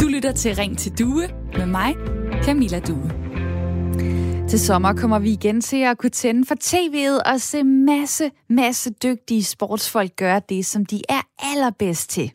Du lytter til Ring til Due med mig, Camilla Due. Til sommer kommer vi igen til at kunne tænde for tv'et og se masse, masse dygtige sportsfolk gøre det, som de er allerbedst til.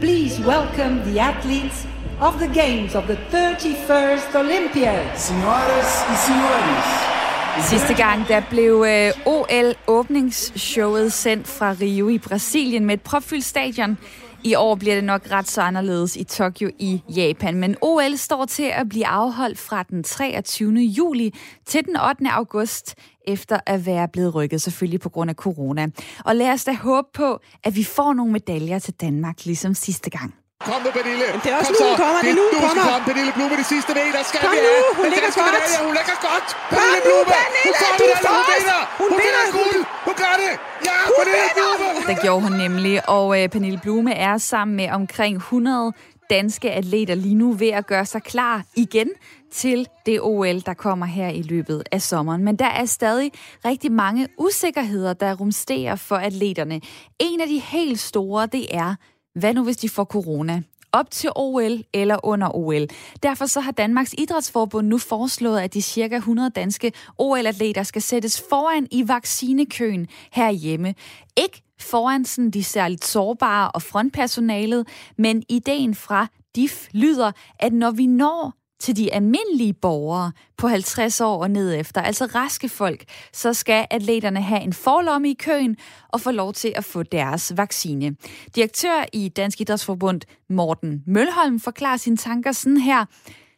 Please welcome the athletes of the Games of the 31st Olympiad. Senhoras e senhores, Sidste gang der blev øh, OL åbningsshowet sendt fra Rio i Brasilien med et propfyldt stadion. I år bliver det nok ret så anderledes i Tokyo i Japan, men OL står til at blive afholdt fra den 23. juli til den 8. august, efter at være blevet rykket selvfølgelig på grund af corona. Og lad os da håbe på, at vi får nogle medaljer til Danmark, ligesom sidste gang. Kom nu, Pernille. Men det er også Kom nu, så. hun kommer. Det er Det nu, hun kommer. komme. Pernille Blume de sidste meter. Skal Kom vi nu, hun ligger godt. medalje, Hun ligger godt. Kom Pernille nu, Blume. Pernille, Hun får du er medaljen. Hun vinder. Hun Hun vinder guld. Hun gør det. Ja, Pernille Blume. Det gjorde hun nemlig, og øh, Pernille Blume er sammen med omkring 100 danske atleter lige nu ved at gøre sig klar igen til det OL, der kommer her i løbet af sommeren. Men der er stadig rigtig mange usikkerheder, der rumsterer for atleterne. En af de helt store, det er, hvad nu hvis de får corona? op til OL eller under OL. Derfor så har Danmarks Idrætsforbund nu foreslået, at de cirka 100 danske OL-atleter skal sættes foran i vaccinekøen herhjemme. Ikke foran sådan de særligt sårbare og frontpersonalet, men ideen fra DIF lyder, at når vi når til de almindelige borgere på 50 år og ned efter, altså raske folk, så skal atleterne have en forlomme i køen og få lov til at få deres vaccine. Direktør i Dansk Idrætsforbund, Morten Mølholm, forklarer sine tanker sådan her.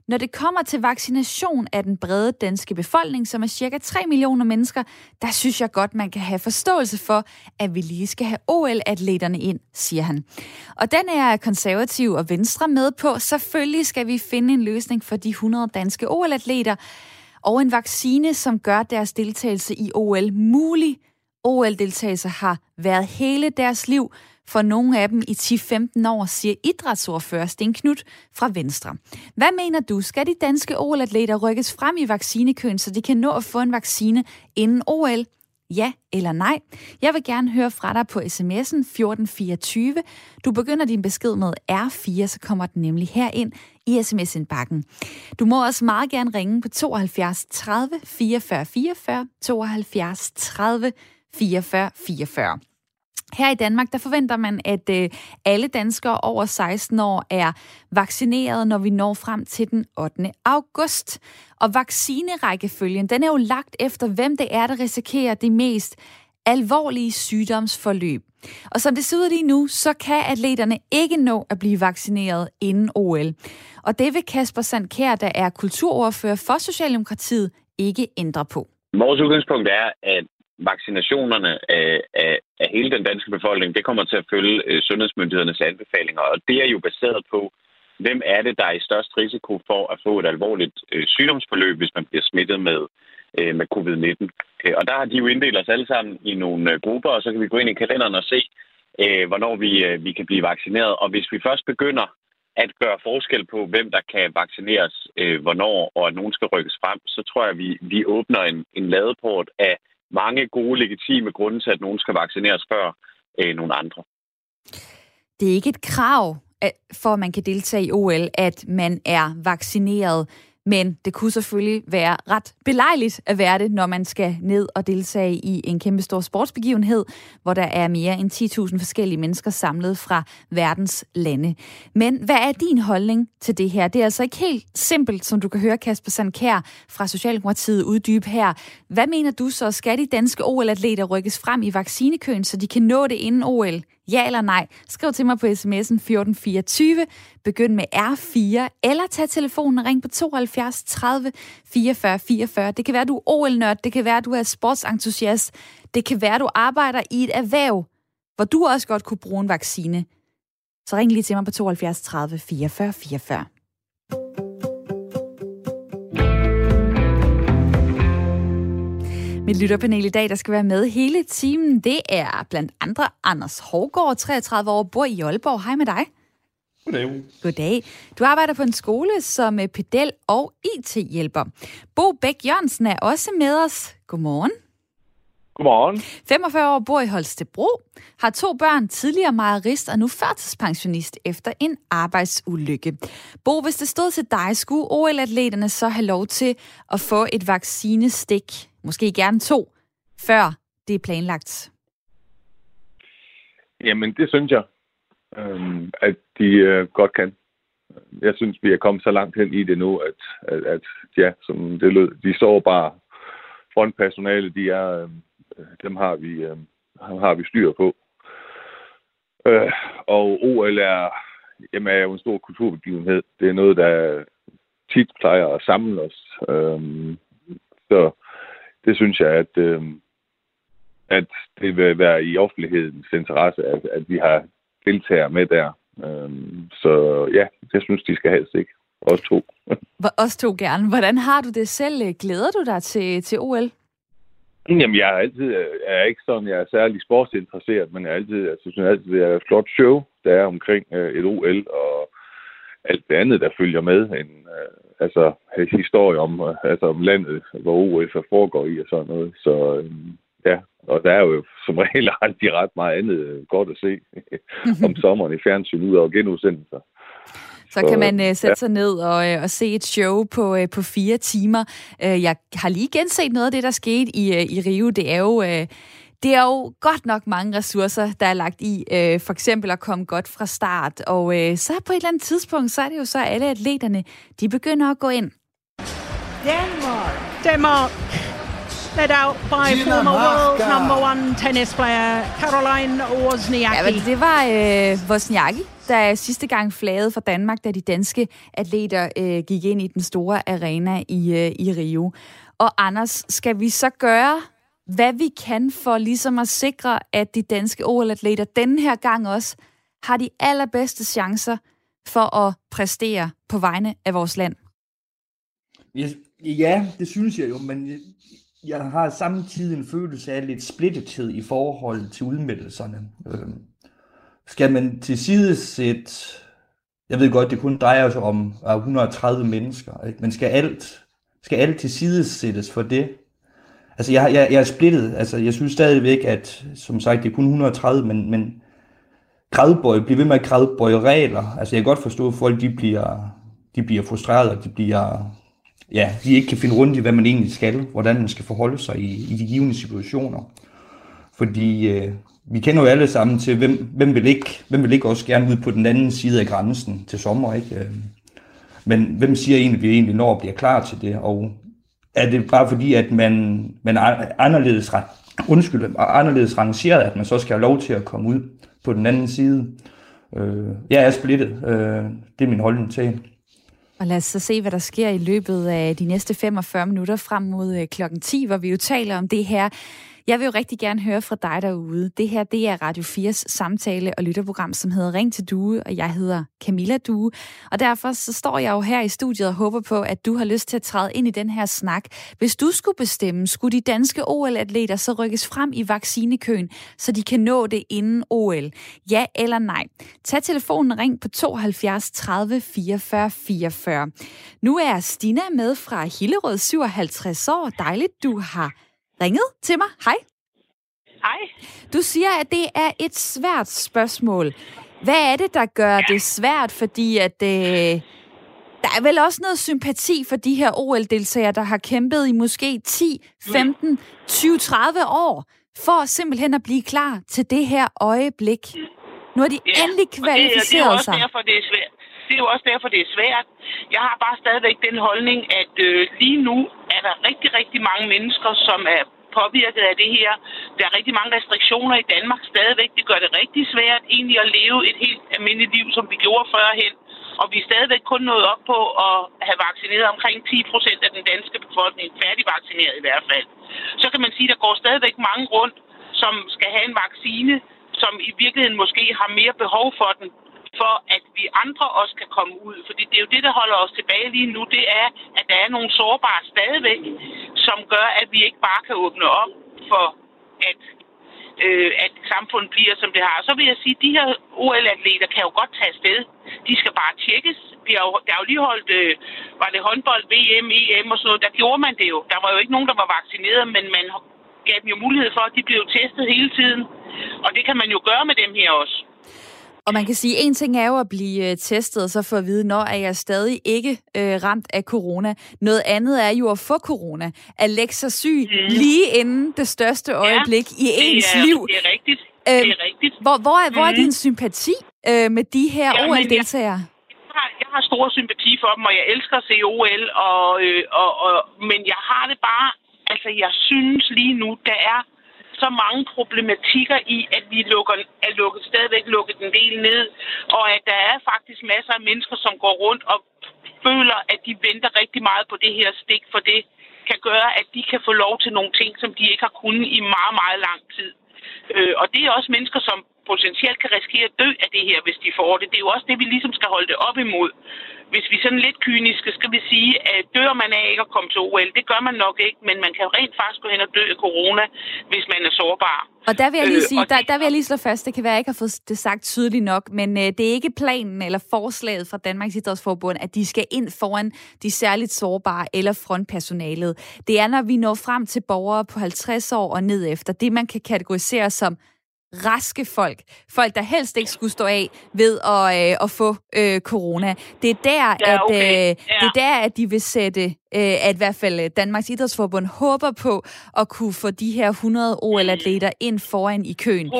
Når det kommer til vaccination af den brede danske befolkning, som er cirka 3 millioner mennesker, der synes jeg godt, man kan have forståelse for, at vi lige skal have OL-atleterne ind, siger han. Og den er konservativ og venstre med på. Selvfølgelig skal vi finde en løsning for de 100 danske OL-atleter og en vaccine, som gør deres deltagelse i OL mulig. OL-deltagelse har været hele deres liv, for nogle af dem i 10-15 år, siger idrætsordfører Sten Knut fra Venstre. Hvad mener du? Skal de danske OL-atleter rykkes frem i vaccinekøen, så de kan nå at få en vaccine inden OL? Ja eller nej? Jeg vil gerne høre fra dig på sms'en 1424. Du begynder din besked med R4, så kommer den nemlig her ind i sms-indbakken. Du må også meget gerne ringe på 72 30 44 44, 72 30 44 44. Her i Danmark, der forventer man, at øh, alle danskere over 16 år er vaccineret, når vi når frem til den 8. august. Og vaccinerækkefølgen, den er jo lagt efter, hvem det er, der risikerer det mest alvorlige sygdomsforløb. Og som det ser ud lige nu, så kan atleterne ikke nå at blive vaccineret inden OL. Og det vil Kasper Sandkær, der er kulturordfører for Socialdemokratiet, ikke ændre på. Vores udgangspunkt er, at vaccinationerne af, af, af hele den danske befolkning, det kommer til at følge øh, sundhedsmyndighedernes anbefalinger, og det er jo baseret på, hvem er det, der er i størst risiko for at få et alvorligt øh, sygdomsforløb, hvis man bliver smittet med, øh, med covid-19. Øh, og der har de jo inddelt os alle sammen i nogle øh, grupper, og så kan vi gå ind i kalenderen og se, øh, hvornår vi, øh, vi kan blive vaccineret. Og hvis vi først begynder at gøre forskel på, hvem der kan vaccineres, øh, hvornår, og at nogen skal rykkes frem, så tror jeg, at vi, vi åbner en, en ladeport af mange gode, legitime grunde til, at nogen skal vaccineres før øh, nogle andre. Det er ikke et krav, for at man kan deltage i OL, at man er vaccineret. Men det kunne selvfølgelig være ret belejligt at være det, når man skal ned og deltage i en kæmpe stor sportsbegivenhed, hvor der er mere end 10.000 forskellige mennesker samlet fra verdens lande. Men hvad er din holdning til det her? Det er altså ikke helt simpelt, som du kan høre Kasper Sandkær fra Socialdemokratiet uddybe her. Hvad mener du så? Skal de danske OL-atleter rykkes frem i vaccinekøen, så de kan nå det inden OL? Ja eller nej? Skriv til mig på sms'en 1424. Begynd med R4, eller tag telefonen og ring på 72 30 44 44. Det kan være, du er OL-nørd, det kan være, du er sportsentusiast, det kan være, du arbejder i et erhverv, hvor du også godt kunne bruge en vaccine. Så ring lige til mig på 72 30 44 44. Mit lytterpanel i dag, der skal være med hele timen, det er blandt andre Anders Hårgaard, 33 år, bor i Aalborg. Hej med dig. Goddag. Goddag. Du arbejder på en skole som øh, pedel og IT-hjælper. Bo Bæk Jørgensen er også med os. Godmorgen. Godmorgen. 45 år, bor i Holstebro, har to børn, tidligere mejerist og nu førtidspensionist efter en arbejdsulykke. Bo, hvis det stod til dig, skulle OL-atleterne så have lov til at få et vaccinestik, måske gerne to, før det er planlagt? Jamen, det synes jeg, øhm, at de øh, godt kan. Jeg synes, vi er kommet så langt hen i det nu, at, at, at ja, som det lød, de sårbare frontpersonale, de er, øh, Øh, dem har vi, øh, har vi styr på. Øh, og OL er, jamen, er jo en stor kulturbegivenhed. Det er noget, der tit plejer at samle os. Øh, så det synes jeg, at, øh, at det vil være i offentlighedens interesse, at, at vi har deltagere med der. Øh, så ja, jeg synes, de skal helst ikke. Os to. Os to gerne. Hvordan har du det selv? Glæder du dig til, til OL? Jamen, jeg er altid, jeg er ikke sådan, jeg er særlig sportsinteresseret, men jeg, er altid, jeg synes altid, det er et flot show, der er omkring øh, et OL, og alt det andet, der følger med. En, øh, altså, historie om, øh, altså, om landet, hvor OL foregår i og sådan noget. Så øh, ja, og der er jo som regel aldrig ret meget andet godt at se om sommeren i fjernsyn ud over genudsendelser. Så kan man uh, sætte ja. sig ned og, uh, og se et show på, uh, på fire timer. Uh, jeg har lige genset noget af det, der skete i, uh, i Rio. Det er jo... Uh, det er jo godt nok mange ressourcer, der er lagt i, øh, for eksempel at komme godt fra start. Og øh, så på et eller andet tidspunkt, så er det jo så, at alle atleterne, de begynder at gå ind. Denmark. Denmark led out by former world number one tennis player Caroline Wozniacki. Ja, men det var øh, Wozniacki, der sidste gang flagede for Danmark, da de danske atleter øh, gik ind i den store arena i, øh, i Rio. Og Anders, skal vi så gøre, hvad vi kan for ligesom at sikre, at de danske OL-atleter denne her gang også har de allerbedste chancer for at præstere på vegne af vores land? Ja, det synes jeg jo, men jeg har samtidig en følelse af lidt splittethed i forhold til udmeldelserne. Øhm, skal man til side sætte, jeg ved godt, det kun drejer sig om 130 mennesker, ikke? men skal alt, skal alt til side sættes for det? Altså, jeg, jeg, jeg er splittet. Altså, jeg synes stadigvæk, at som sagt, det er kun 130, men, men krædbøj, bliver ved med at gradbøje regler. Altså, jeg kan godt forstå, at folk de bliver, de bliver frustrerede, og de bliver ja, de ikke kan finde rundt i, hvad man egentlig skal, hvordan man skal forholde sig i, i de givende situationer. Fordi øh, vi kender jo alle sammen til, hvem, hvem, vil ikke, hvem vil ikke også gerne ud på den anden side af grænsen til sommer, ikke? Øh, men hvem siger egentlig, at vi egentlig når at blive klar til det? Og er det bare fordi, at man, man er anderledes, undskyld, anderledes rangeret, at man så skal have lov til at komme ud på den anden side? Øh, jeg er splittet. Øh, det er min holdning til og lad os så se, hvad der sker i løbet af de næste 45 minutter frem mod øh, klokken 10, hvor vi jo taler om det her jeg vil jo rigtig gerne høre fra dig derude. Det her, det er Radio 4's samtale- og lytterprogram, som hedder Ring til Due, og jeg hedder Camilla Due. Og derfor så står jeg jo her i studiet og håber på, at du har lyst til at træde ind i den her snak. Hvis du skulle bestemme, skulle de danske OL-atleter så rykkes frem i vaccinekøen, så de kan nå det inden OL? Ja eller nej? Tag telefonen ring på 72 30 44 44. Nu er Stina med fra Hillerød, 57 år. Dejligt, du har ringet til mig. Hej. Hej. Du siger, at det er et svært spørgsmål. Hvad er det, der gør ja. det svært? Fordi at øh, der er vel også noget sympati for de her OL-deltagere, der har kæmpet i måske 10, 15, 20, 30 år, for simpelthen at blive klar til det her øjeblik. Nu har de ja, endelig kvalificeret det, det er også Derfor, det er svært. Det er jo også derfor, det er svært. Jeg har bare stadigvæk den holdning, at øh, lige nu er der rigtig, rigtig mange mennesker, som er påvirket af det her. Der er rigtig mange restriktioner i Danmark stadigvæk. Det gør det rigtig svært egentlig at leve et helt almindeligt liv, som vi gjorde førhen. Og vi er stadigvæk kun nået op på at have vaccineret omkring 10 procent af den danske befolkning, færdigvaccineret i hvert fald. Så kan man sige, at der går stadigvæk mange rundt, som skal have en vaccine, som i virkeligheden måske har mere behov for den, for at vi andre også kan komme ud. Fordi det er jo det, der holder os tilbage lige nu, det er, at der er nogle sårbare stadigvæk, som gør, at vi ikke bare kan åbne op for, at, øh, at samfundet bliver, som det har. Og så vil jeg sige, at de her OL-atleter kan jo godt tage afsted. De skal bare tjekkes. Vi har jo, der er jo lige holdt, øh, var det håndbold, VM, EM og sådan noget, der gjorde man det jo. Der var jo ikke nogen, der var vaccineret, men man gav dem jo mulighed for, at de blev testet hele tiden. Og det kan man jo gøre med dem her også. Og man kan sige, at en ting er jo at blive øh, testet, og så få at vide, når er jeg stadig ikke øh, ramt af corona. Noget andet er jo at få corona. At lægge sig syg mm. lige inden det største øjeblik ja, i ens det er, liv. Det er rigtigt. Øh, det er rigtigt. Hvor, hvor, er, hvor er din sympati øh, med de her Jamen, OL-deltagere? Jeg, har, jeg har stor sympati for dem, og jeg elsker at se OL, og, øh, og, og, men jeg har det bare... Altså, jeg synes lige nu, der er så mange problematikker i, at vi lukker, er lukket, stadigvæk lukket en del ned, og at der er faktisk masser af mennesker, som går rundt og føler, at de venter rigtig meget på det her stik, for det kan gøre, at de kan få lov til nogle ting, som de ikke har kunnet i meget, meget lang tid. Øh, og det er også mennesker, som potentielt kan risikere at dø af det her, hvis de får det. Det er jo også det, vi ligesom skal holde det op imod. Hvis vi sådan lidt kyniske skal vi sige, at dør man af ikke at komme til OL, det gør man nok ikke, men man kan rent faktisk gå hen og dø af corona, hvis man er sårbar. Og der vil jeg lige Øh, sige, og der, der vil jeg lige slå fast, det kan være, at jeg ikke har fået det sagt tydeligt nok, men øh, det er ikke planen eller forslaget fra Danmarks Idrætsforbund, at de skal ind foran de særligt sårbare eller frontpersonalet. Det er, når vi når frem til borgere på 50 år og ned efter, det man kan kategorisere som raske folk. Folk, der helst ikke skulle stå af ved at, øh, at få øh, corona. Det er der, Ja, at, okay. øh, Ja. det er der, at de vil sætte, øh, at i hvert fald øh, Danmarks Idrætsforbund håber på at kunne få de her 100 OL-atleter ind foran i køen.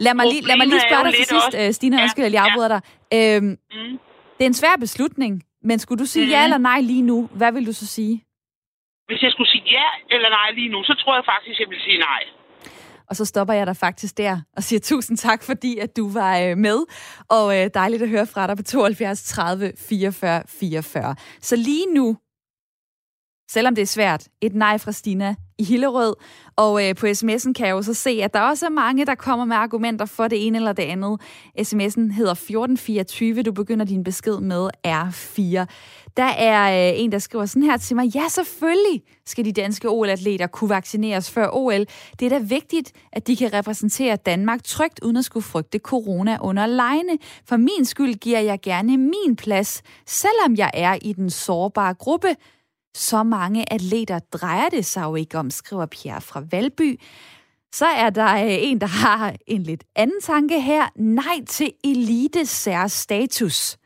Lad mig lige, lad mig lige spørge dig til sidst, også- øh, Stine, Ja, undskyld, at jeg ja. afbryder dig. Øhm, Mm. det er en svær beslutning, men skulle du sige Mhm. ja eller nej lige nu, hvad vil du så sige? Hvis jeg skulle sige ja eller nej lige nu, så tror jeg faktisk, jeg vil sige nej. Og så stopper jeg dig faktisk der og siger tusind tak, fordi at du var øh, med. Og øh, dejligt at høre fra dig på 72 30 44 44. Så lige nu, selvom det er svært, et nej fra Stina i Hillerød. Og øh, på sms'en kan jeg jo så se, at der også er mange, der kommer med argumenter for det ene eller det andet. sms'en hedder 1424. Du begynder din besked med R4. Der er øh, en, der skriver sådan her til mig. Ja, selvfølgelig skal de danske OL-atleter kunne vaccineres før OL. Det er da vigtigt, at de kan repræsentere Danmark trygt, uden at skulle frygte corona under lejene. For min skyld giver jeg gerne min plads, selvom jeg er i den sårbare gruppe. Så mange atleter drejer det sig jo ikke om, skriver Pierre fra Valby. Så er der øh, en, der har en lidt anden tanke her. Nej til elite status.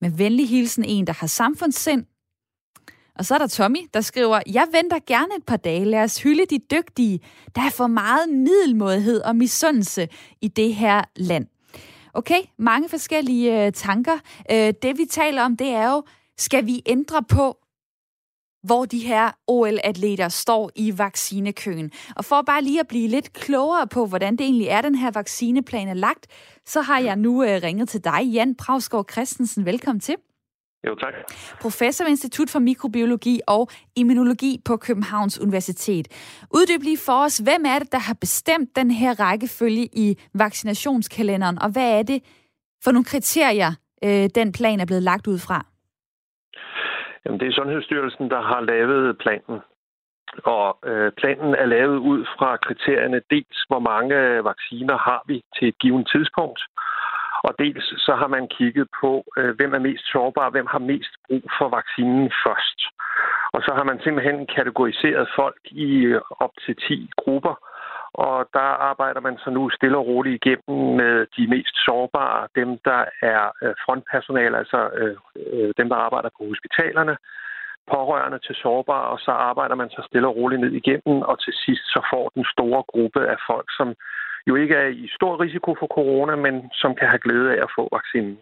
Med venlig hilsen en, der har samfundssind. Og så er der Tommy, der skriver, jeg venter gerne et par dage. Lad os hylde de dygtige. Der er for meget middelmådighed og misundelse i det her land. Okay, mange forskellige øh, tanker. Øh, det vi taler om, det er jo, skal vi ændre på, hvor de her OL-atleter står i vaccinekøen. Og for bare lige at blive lidt klogere på, hvordan det egentlig er, den her vaccineplan er lagt, så har jeg nu øh, ringet til dig, Jan Pravsgaard Christensen. Velkommen til. Jo, tak. Professor ved Institut for Mikrobiologi og Immunologi på Københavns Universitet. Uddyb lige for os, hvem er det, der har bestemt den her rækkefølge i vaccinationskalenderen, og hvad er det for nogle kriterier, øh, den plan er blevet lagt ud fra? Jamen, det er Sundhedsstyrelsen, der har lavet planen. Og øh, planen er lavet ud fra kriterierne dels, hvor mange øh, vacciner har vi til et givet tidspunkt, og dels så har man kigget på, øh, hvem er mest sårbar, hvem har mest brug for vaccinen først. Og så har man simpelthen kategoriseret folk i øh, op til 10 grupper, og der arbejder man så nu stille og roligt igennem med de mest sårbare, dem der er øh, frontpersonale, altså øh, øh, dem der arbejder på hospitalerne, pårørende til sårbare, og så arbejder man så stille og roligt ned igennem, og til sidst så får den store gruppe af folk, som jo ikke er i stor risiko for corona, men som kan have glæde af at få vaccinen.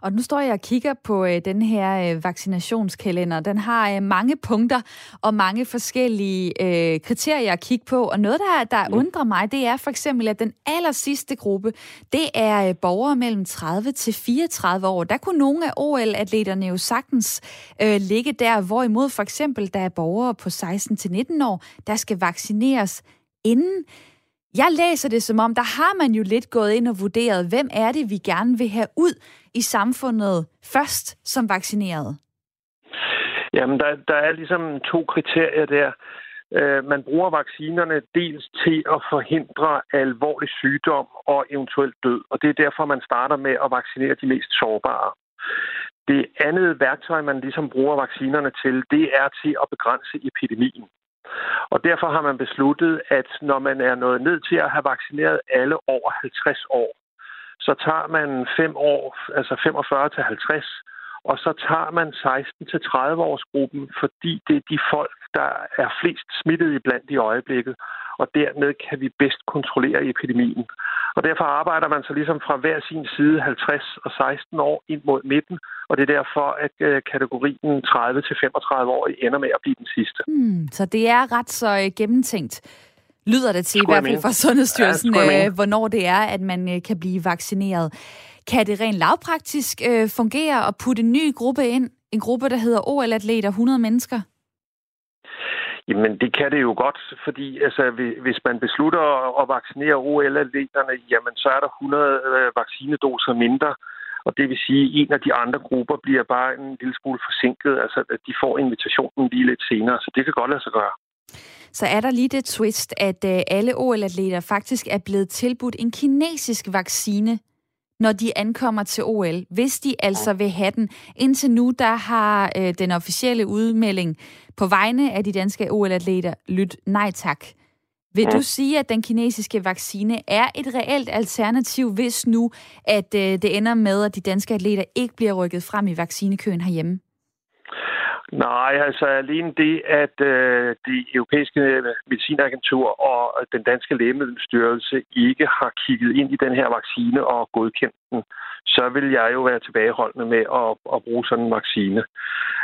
Og nu står jeg og kigger på øh, den her øh, vaccinationskalender. Den har øh, mange punkter og mange forskellige øh, kriterier at kigge på. Og noget, der, der Mm. undrer mig, det er for eksempel, at den aller sidste gruppe, det er øh, borgere mellem 30 til 34 år. Der kunne nogle af OL-atleterne jo sagtens øh, ligge der, hvorimod for eksempel, der er borgere på 16 til 19 år, der skal vaccineres inden. Jeg læser det som om, der har man jo lidt gået ind og vurderet, hvem er det, vi gerne vil have ud i samfundet først som vaccineret? Jamen, der, der er ligesom to kriterier der. Øh, man bruger vaccinerne dels til at forhindre alvorlig sygdom og eventuelt død, og det er derfor, man starter med at vaccinere de mest sårbare. Det andet værktøj, man ligesom bruger vaccinerne til, det er til at begrænse epidemien. Og derfor har man besluttet, at når man er nået ned til at have vaccineret alle over 50 år, så tager man 5 år, altså 45 til 50, og så tager man 16 til 30 årsgruppen, fordi det er de folk, der er flest smittet i blandt i øjeblikket, og dermed kan vi bedst kontrollere epidemien. Og derfor arbejder man så ligesom fra hver sin side 50 og 16 år ind mod midten, og det er derfor, at øh, kategorien 30 til 35 år ender med at blive den sidste. Hmm, så det er ret så øh, gennemtænkt lyder det til, i hvert fald fra Sundhedsstyrelsen, ja, øh, hvornår det er, at man øh, kan blive vaccineret. Kan det rent lavpraktisk øh, fungere at putte en ny gruppe ind? En gruppe, der hedder OL-atleter, 100 mennesker? Jamen, det kan det jo godt, fordi altså, hvis man beslutter at vaccinere OL-atleterne, jamen, så er der 100 øh, vaccinedoser mindre. Og det vil sige, at en af de andre grupper bliver bare en lille smule forsinket. Altså, at de får invitationen lige lidt senere, så det kan godt lade sig gøre. Så er der lige det twist, at øh, alle OL-atleter faktisk er blevet tilbudt en kinesisk vaccine når de ankommer til OL, hvis de altså vil have den. Indtil nu, der har øh, den officielle udmelding på vegne af de danske OL-atleter lyttet nej tak. Vil du sige, at den kinesiske vaccine er et reelt alternativ, hvis nu, at øh, det ender med, at de danske atleter ikke bliver rykket frem i vaccinekøen herhjemme? Nej, altså alene det, at øh, det europæiske øh, medicinagentur og øh, den danske lægemiddelstyrelse ikke har kigget ind i den her vaccine og godkendt den, så vil jeg jo være tilbageholdende med at, at bruge sådan en vaccine.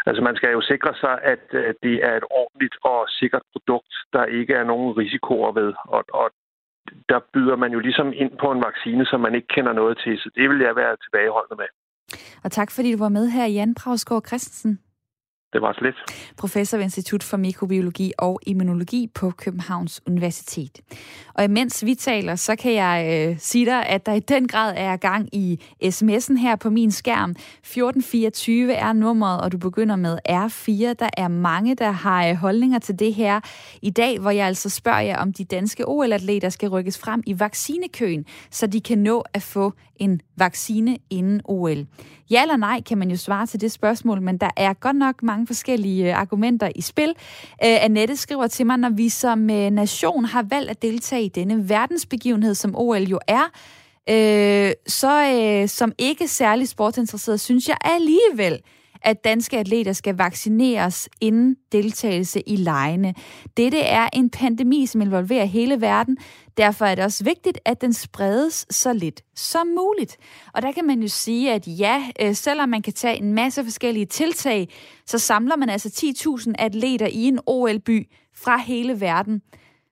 Altså man skal jo sikre sig, at øh, det er et ordentligt og sikkert produkt, der ikke er nogen risikoer ved. Og, og der byder man jo ligesom ind på en vaccine, som man ikke kender noget til, så det vil jeg være tilbageholdende med. Og tak fordi du var med her, Jan Brausgaard Christensen. Det var så lidt. Professor ved Institut for Mikrobiologi og Immunologi på Københavns Universitet. Og imens vi taler, så kan jeg øh, sige dig, at der i den grad er gang i sms'en her på min skærm. 1424 er nummeret, og du begynder med R4. Der er mange, der har øh, holdninger til det her i dag, hvor jeg altså spørger jer, om de danske OL-atleter skal rykkes frem i vaccinekøen, så de kan nå at få en vaccine inden OL. Ja eller nej kan man jo svare til det spørgsmål, men der er godt nok mange forskellige øh, argumenter i spil. Øh, Annette skriver til mig, når vi som øh, nation har valgt at deltage i denne verdensbegivenhed, som OL jo er, uh, så som ikke særlig sportsinteresseret, synes jeg alligevel, at danske atleter skal vaccineres inden deltagelse i lejene. Dette er en pandemi, som involverer hele verden. Derfor er det også vigtigt, at den spredes så lidt som muligt. Og der kan man jo sige, at ja, øh, selvom man kan tage en masse forskellige tiltag, så samler man altså 10.000 atleter i en OL-by fra hele verden.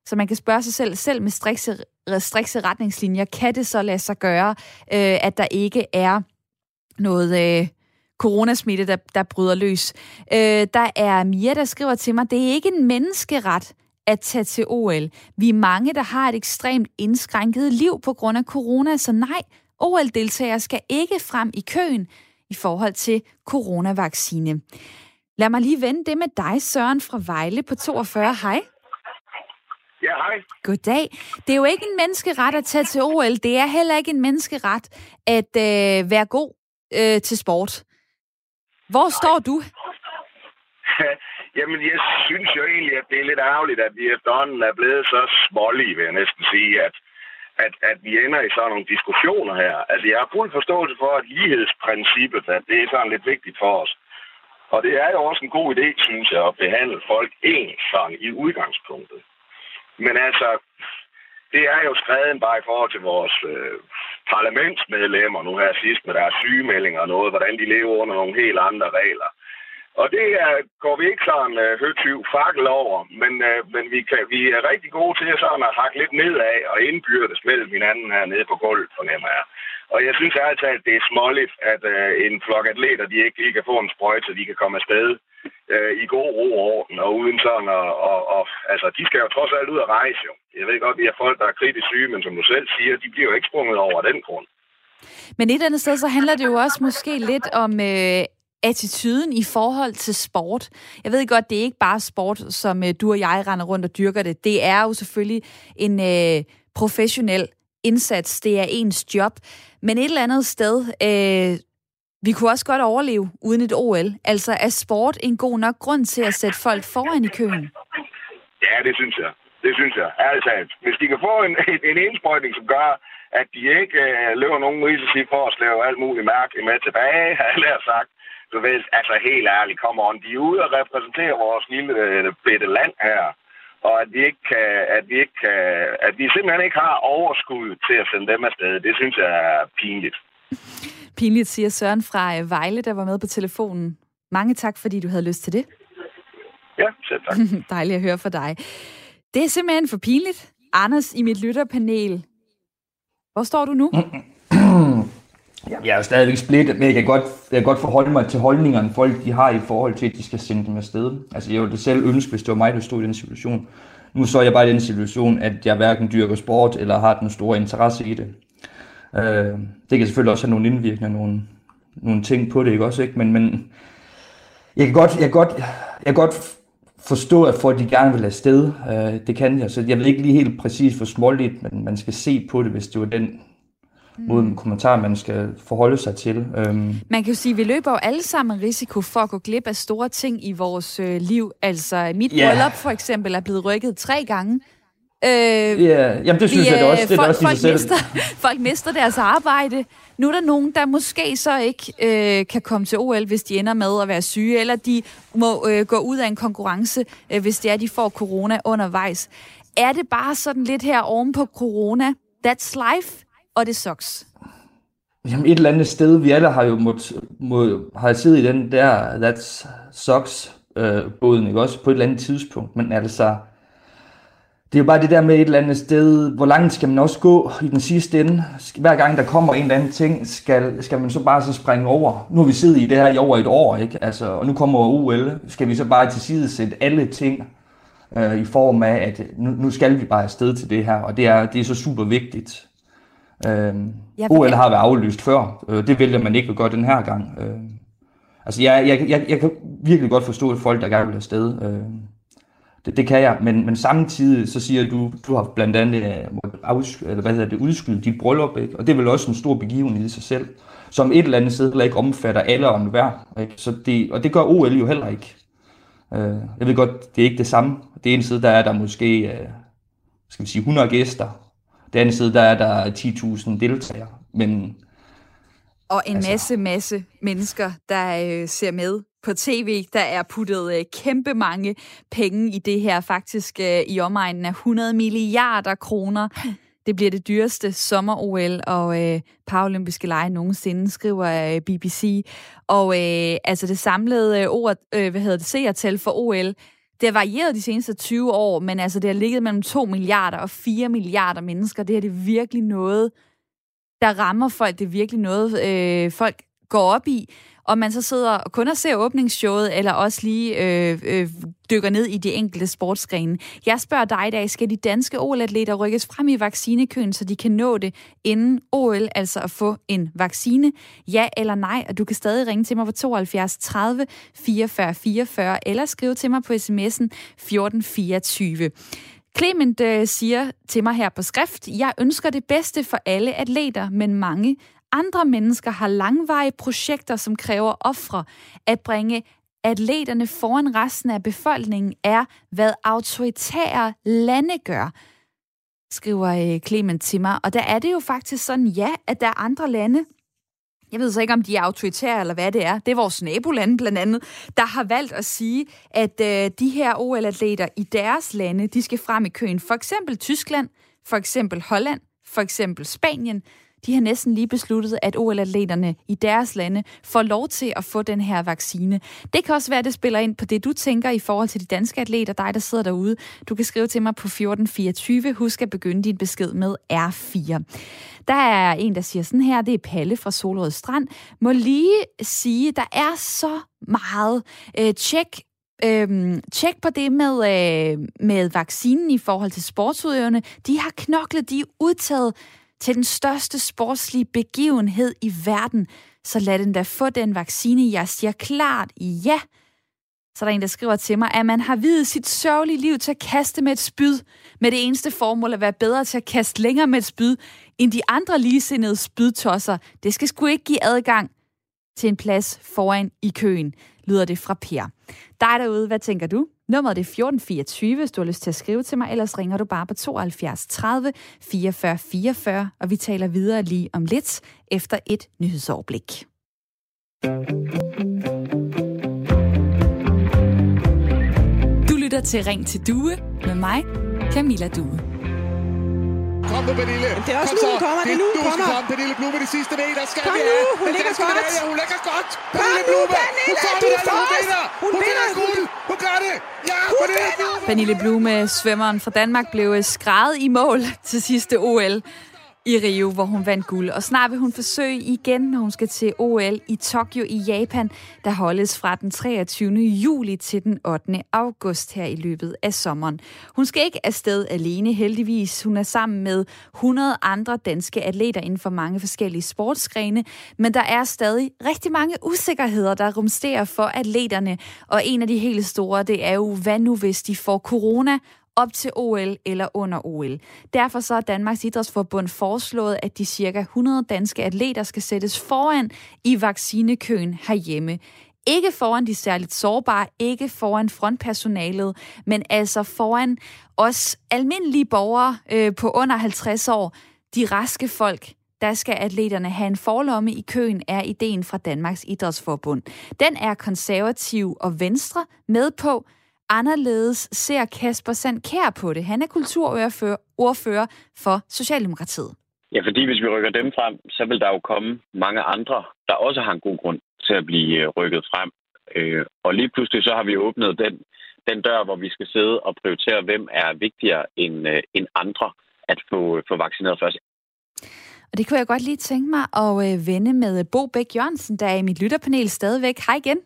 Så man kan spørge sig selv, selv med strikse, strikse retningslinjer, kan det så lade sig gøre, øh, at der ikke er noget... Øh, coronasmitte, der, der bryder løs. Øh, der er Mia, der skriver til mig, det er ikke en menneskeret at tage til OL. Vi er mange, der har et ekstremt indskrænket liv på grund af corona, så nej, OL-deltagere skal ikke frem i køen i forhold til coronavaccine. Lad mig lige vende det med dig, Søren fra Vejle på 42. Hej. Ja, hej. Goddag. Det er jo ikke en menneskeret at tage til OL. Det er heller ikke en menneskeret at øh, være god øh, til sport. Hvor står du? Jamen, jeg synes jo egentlig, at det er lidt ærgerligt, at vi efterhånden er blevet så smålige, vil jeg næsten sige, at, at, at vi ender i sådan nogle diskussioner her. Altså, jeg har fuld forståelse for, at lighedsprincippet, at det er sådan lidt vigtigt for os. Og det er jo også en god idé, synes jeg, at behandle folk ens sådan i udgangspunktet. Men altså, det er jo skrevet bare i forhold til vores øh, parlamentsmedlemmer nu her sidst med deres sygemeldinger og noget, hvordan de lever under nogle helt andre regler. Og det er, går vi ikke sådan øh, høtyv fakkel over, men, øh, men vi, kan, vi er rigtig gode til sådan at hakke lidt nedad og indbyrdes mellem hinanden her nede på gulvet, fornemmer jeg. Og jeg synes ærligt talt, det er småligt, at øh, en flok atleter, de ikke lige kan få en sprøjte, så de kan komme afsted øh, i god ro og orden, og uden sådan, og, og, og, altså, de skal jo trods alt ud og rejse jo. Jeg ved godt, at vi har folk, der er kritisk syge, men som du selv siger, de bliver jo ikke sprunget over den grund. Men et andet sted, så handler det jo også måske lidt om øh, attituden i forhold til sport. Jeg ved godt, det er ikke bare sport, som øh, du og jeg render rundt og dyrker det. Det er jo selvfølgelig en øh, professionel indsats. Det er ens job. Men et eller andet sted, øh, vi kunne også godt overleve uden et OL. Altså er sport en god nok grund til at sætte folk foran i køen? Ja, det synes jeg. Det synes jeg, talt. Hvis de kan få en, en, indsprøjtning, som gør, at de ikke øh, løber nogen risici for at slæve alt muligt mærke med tilbage, har jeg lært sagt, så ved altså helt ærligt, kommer on, de er ude og repræsenterer vores lille øh, bitte land her, og at vi ikke kan, at vi ikke kan, at vi simpelthen ikke har overskud til at sende dem afsted, det synes jeg er pinligt. Pinligt, siger Søren fra øh, Vejle, der var med på telefonen. Mange tak, fordi du havde lyst til det. Ja, selv tak. Dejligt at høre fra dig. Det er simpelthen for pinligt. Anders i mit lytterpanel. Hvor står du nu? Jamen, jeg er jo stadigvæk splittet, men jeg kan, godt, jeg kan godt forholde mig til holdningerne, folk de har i forhold til, at de skal sende dem afsted. Altså, jeg ville det selv ønske, hvis det var mig, der stod i den situation. Nu så er jeg bare i den situation, at jeg hverken dyrker sport, eller har den store interesse i det. Øh, det kan selvfølgelig også have nogle indvirkninger, nogle, nogle ting på det, ikke også? Ikke? Men, men jeg kan godt, jeg kan godt, jeg kan godt forstå, at folk de gerne vil afsted. Øh, det kan jeg. Så jeg vil ikke lige helt præcis for småligt, men man skal se på det, hvis det var den mod en kommentar, man skal forholde sig til. Øhm. Man kan jo sige, at vi løber jo alle sammen risiko for at gå glip af store ting i vores øh, liv. Altså, mit Ja. bryllup for eksempel er blevet rykket tre gange. Øh, Ja, jamen det synes jeg, det er også- det er folk, også i sig folk, selv. mister, folk mister deres arbejde. Nu er der nogen, der måske så ikke øh, kan komme til OL, hvis de ender med at være syge, eller de må øh, gå ud af en konkurrence, øh, hvis det er, de får corona undervejs. Er det bare sådan lidt her oven på corona? That's life, og det sucks. Jamen et eller andet sted, vi alle har jo måtte, må, har siddet i den der That Sucks øh, båden, ikke også, på et eller andet tidspunkt, men altså, det er jo bare det der med et eller andet sted, hvor langt skal man også gå i den sidste ende. Hver gang der kommer en eller anden ting, skal, skal man så bare så springe over. Nu har vi siddet i det her i over et år, ikke? Altså, og nu kommer OL. Skal vi så bare til side sætte alle ting øh, i form af, at nu, nu skal vi bare afsted til det her, og det er, det er så super vigtigt. Øhm, Ja, OL for- har været aflyst før. Øh, det vælger man ikke at gøre den her gang. Øh, altså, jeg, jeg, jeg, jeg kan virkelig godt forstå, folk, der gerne vil afsted, øh, det, det kan jeg. Men, men samtidig så siger du, du har blandt andet øh, afsk- eller hvad hedder det, udskyde dit bryllup, ikke? og det er vel også en stor begivenhed i sig selv, som et eller andet sted heller ikke omfatter alle om hver. Ikke? Så det, og det gør OL jo heller ikke. Øh, jeg ved godt, det er ikke det samme. Det ene side, der er der måske, øh, skal vi sige, 100 gæster. Det andet side, der er der 10.000 deltagere. Men Og en altså... masse, masse mennesker, der øh, ser med på tv. Der er puttet øh, kæmpe mange penge i det her, faktisk øh, i omegnen af 100 milliarder kroner. Det bliver det dyreste sommer-OL og øh, paralympiske lege nogensinde, skriver øh, BBC. Og øh, altså det samlede øh, ord, øh, hvad hedder det, seertal for OL, det har varieret de seneste 20 år, men altså det har ligget mellem 2 milliarder og 4 milliarder mennesker. Det er det virkelig noget, der rammer folk. Det er virkelig noget, øh, folk går op i. Og man så sidder og kun og ser åbningsshowet, eller også lige øh, øh, dykker ned i de enkelte sportsgrene. Jeg spørger dig i dag, skal de danske OL-atleter rykkes frem i vaccinekøen, så de kan nå det inden OL, altså at få en vaccine? Ja eller nej? Og du kan stadig ringe til mig på 72 30 44 44, eller skrive til mig på sms'en 1424. Clement øh, siger til mig her på skrift, jeg ønsker det bedste for alle atleter, men mange andre mennesker har langvarige projekter, som kræver ofre. At bringe atleterne foran resten af befolkningen er, hvad autoritære lande gør, skriver øh, Clement til mig. Og der er det jo faktisk sådan, ja, at der er andre lande, jeg ved så ikke, om de er autoritære eller hvad det er. Det er vores nabolande blandt andet, der har valgt at sige, at øh, de her OL-atleter i deres lande, de skal frem i køen. For eksempel Tyskland, for eksempel Holland, for eksempel Spanien. De har næsten lige besluttet, at OL-atleterne i deres lande får lov til at få den her vaccine. Det kan også være, at det spiller ind på det, du tænker i forhold til de danske atleter, dig der sidder derude. Du kan skrive til mig på 1424. Husk at begynde din besked med R4. Der er en, der siger sådan her, det er Palle fra Solrød Strand. Må lige sige, der er så meget. Øh, tjek Øhm, tjek på det med, øh, med vaccinen i forhold til sportsudøverne. De har knoklet, de er udtaget til den største sportslige begivenhed i verden. Så lad den da få den vaccine. Jeg siger klart ja. Så er der en, der skriver til mig, at man har videt sit sørgelige liv til at kaste med et spyd, med det eneste formål at være bedre til at kaste længere med et spyd, end de andre ligesindede spydtosser. Det skal sgu ikke give adgang til en plads foran i køen, lyder det fra Per. Dig derude, hvad tænker du? Nummeret er 1424, hvis du har lyst til at skrive til mig, ellers ringer du bare på 72 30 44 44, og vi taler videre lige om lidt efter et nyhedsoverblik. Du lytter til Ring til Due med mig, Camilla Due. Kom nu, Pernille. Det er også Kom nu, hun kommer. Det er nu, hun du skal kommer. komme, Pernille Blume, de sidste meter. Skal Kom vi nu, hun Den ligger godt. medalje, Hun ligger godt. Kom Pernille nu, Blume. Pernille, Hun får du er medaljen. Hun vinder. Hun Hun guld. Hun gør det. Ja, Pernille Blume. Pernille Blume, svømmeren fra Danmark, blev skrevet i mål til sidste OL i Rio, hvor hun vandt guld. Og snart vil hun forsøge igen, når hun skal til OL i Tokyo i Japan, der holdes fra den 23. juli til den 8. august her i løbet af sommeren. Hun skal ikke afsted alene, heldigvis. Hun er sammen med 100 andre danske atleter inden for mange forskellige sportsgrene, men der er stadig rigtig mange usikkerheder, der rumsterer for atleterne. Og en af de helt store, det er jo, hvad nu hvis de får corona, op til OL eller under OL. Derfor så har Danmarks Idrætsforbund foreslået, at de cirka 100 danske atleter skal sættes foran i vaccinekøen herhjemme. Ikke foran de særligt sårbare, ikke foran frontpersonalet, men altså foran os almindelige borgere øh, på under 50 år, de raske folk, der skal atleterne have en forlomme i køen, er ideen fra Danmarks Idrætsforbund. Den er konservativ og venstre med på, anderledes ser Kasper Sandkær på det. Han er kulturordfører ordfører for Socialdemokratiet. Ja, fordi hvis vi rykker dem frem, så vil der jo komme mange andre, der også har en god grund til at blive øh, rykket frem. Øh, og lige pludselig så har vi åbnet den, den dør, hvor vi skal sidde og prioritere, hvem er vigtigere end, øh, end andre at få, få vaccineret først. Og det kunne jeg godt lige tænke mig at vende med Bo Bæk Jørgensen, der er i mit lytterpanel stadigvæk. Hej igen.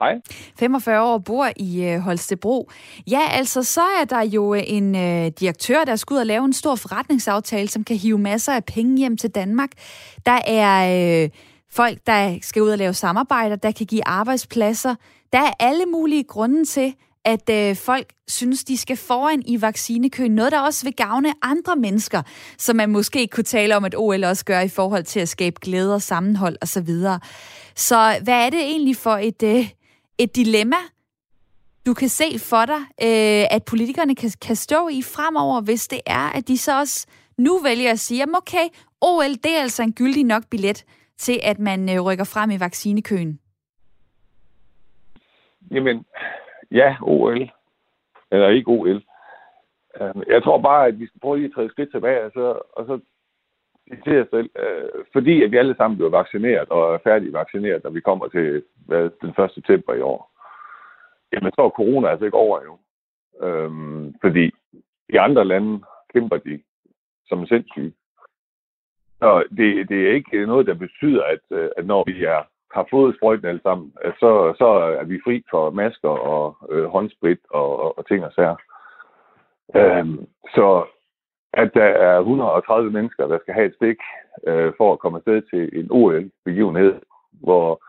Hej. 45 år bor i øh, Holstebro. Ja, altså så er der jo øh, en øh, direktør, der skal ud og lave en stor forretningsaftale, som kan hive masser af penge hjem til Danmark. Der er øh, folk, der skal ud og lave samarbejder, der kan give arbejdspladser. Der er alle mulige grunde til, at øh, folk synes, de skal foran i vaccinekøen. Noget, der også vil gavne andre mennesker, som man måske kunne tale om, at OL også gør i forhold til at skabe glæde og sammenhold osv. Så, så hvad er det egentlig for et, øh, et dilemma, du kan se for dig, øh, at politikerne kan, kan stå i fremover, hvis det er, at de så også nu vælger at sige, at okay, OL, det er altså en gyldig nok billet til, at man øh, rykker frem i vaccinekøen? Jamen, ja, OL. Eller ikke OL. Øhm, jeg tror bare, at vi skal prøve lige at træde et skridt tilbage, og så, og så til os selv, øh, fordi at vi alle sammen bliver vaccineret og er færdige vaccineret, når vi kommer til hvad, den 1. september i år. Jamen, så er corona altså ikke over endnu. Øhm, fordi i andre lande kæmper de som sindssyge. Så det, det er ikke noget, der betyder, at, øh, at når vi er, har fået sprøjten alle sammen, at så, så er vi fri for masker og øh, håndsprit og, og, og ting og sager. Øhm, så at der er 130 mennesker, der skal have et stik øh, for at komme afsted til en OL-begivenhed, hvor,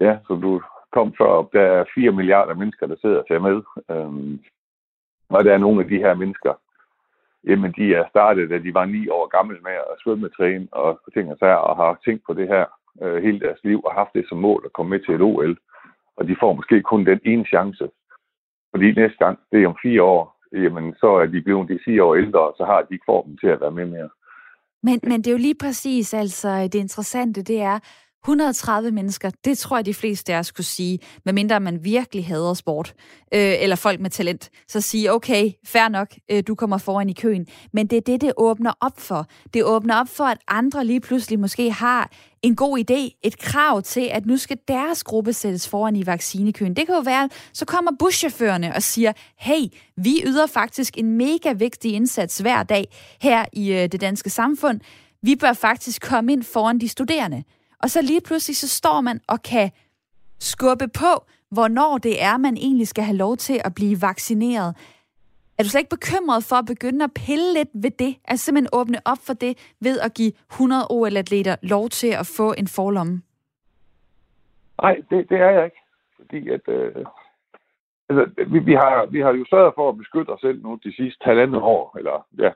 ja, som du kom før, der er 4 milliarder mennesker, der sidder og ser med. Øhm, og der er nogle af de her mennesker, jamen de er startet, da de var 9 år gamle med at svømmetræne og ting og sager, og har tænkt på det her øh, hele deres liv, og haft det som mål at komme med til et OL. Og de får måske kun den ene chance. Fordi næste gang, det er om fire år, jamen så er de blevet de 10 år ældre, og så har de ikke formen til at være med mere. Men, men det er jo lige præcis, altså det interessante, det er, 130 mennesker, det tror jeg, de fleste af os kunne sige, medmindre man virkelig hader sport, øh, eller folk med talent, så sige, okay, fair nok, øh, du kommer foran i køen. Men det er det, det åbner op for. Det åbner op for, at andre lige pludselig måske har en god idé, et krav til, at nu skal deres gruppe sættes foran i vaccinekøen. Det kan jo være, så kommer buschaufførerne og siger, hey, vi yder faktisk en mega vigtig indsats hver dag her i øh, det danske samfund. Vi bør faktisk komme ind foran de studerende. Og så lige pludselig, så står man og kan skubbe på, hvornår det er, man egentlig skal have lov til at blive vaccineret. Er du slet ikke bekymret for at begynde at pille lidt ved det? Altså simpelthen åbne op for det ved at give 100 OL-atleter lov til at få en forlomme? Nej, det, det er jeg ikke. Fordi at, øh, altså, vi, vi, har, vi har jo sørget for at beskytte os selv nu de sidste halvandet år, eller ja,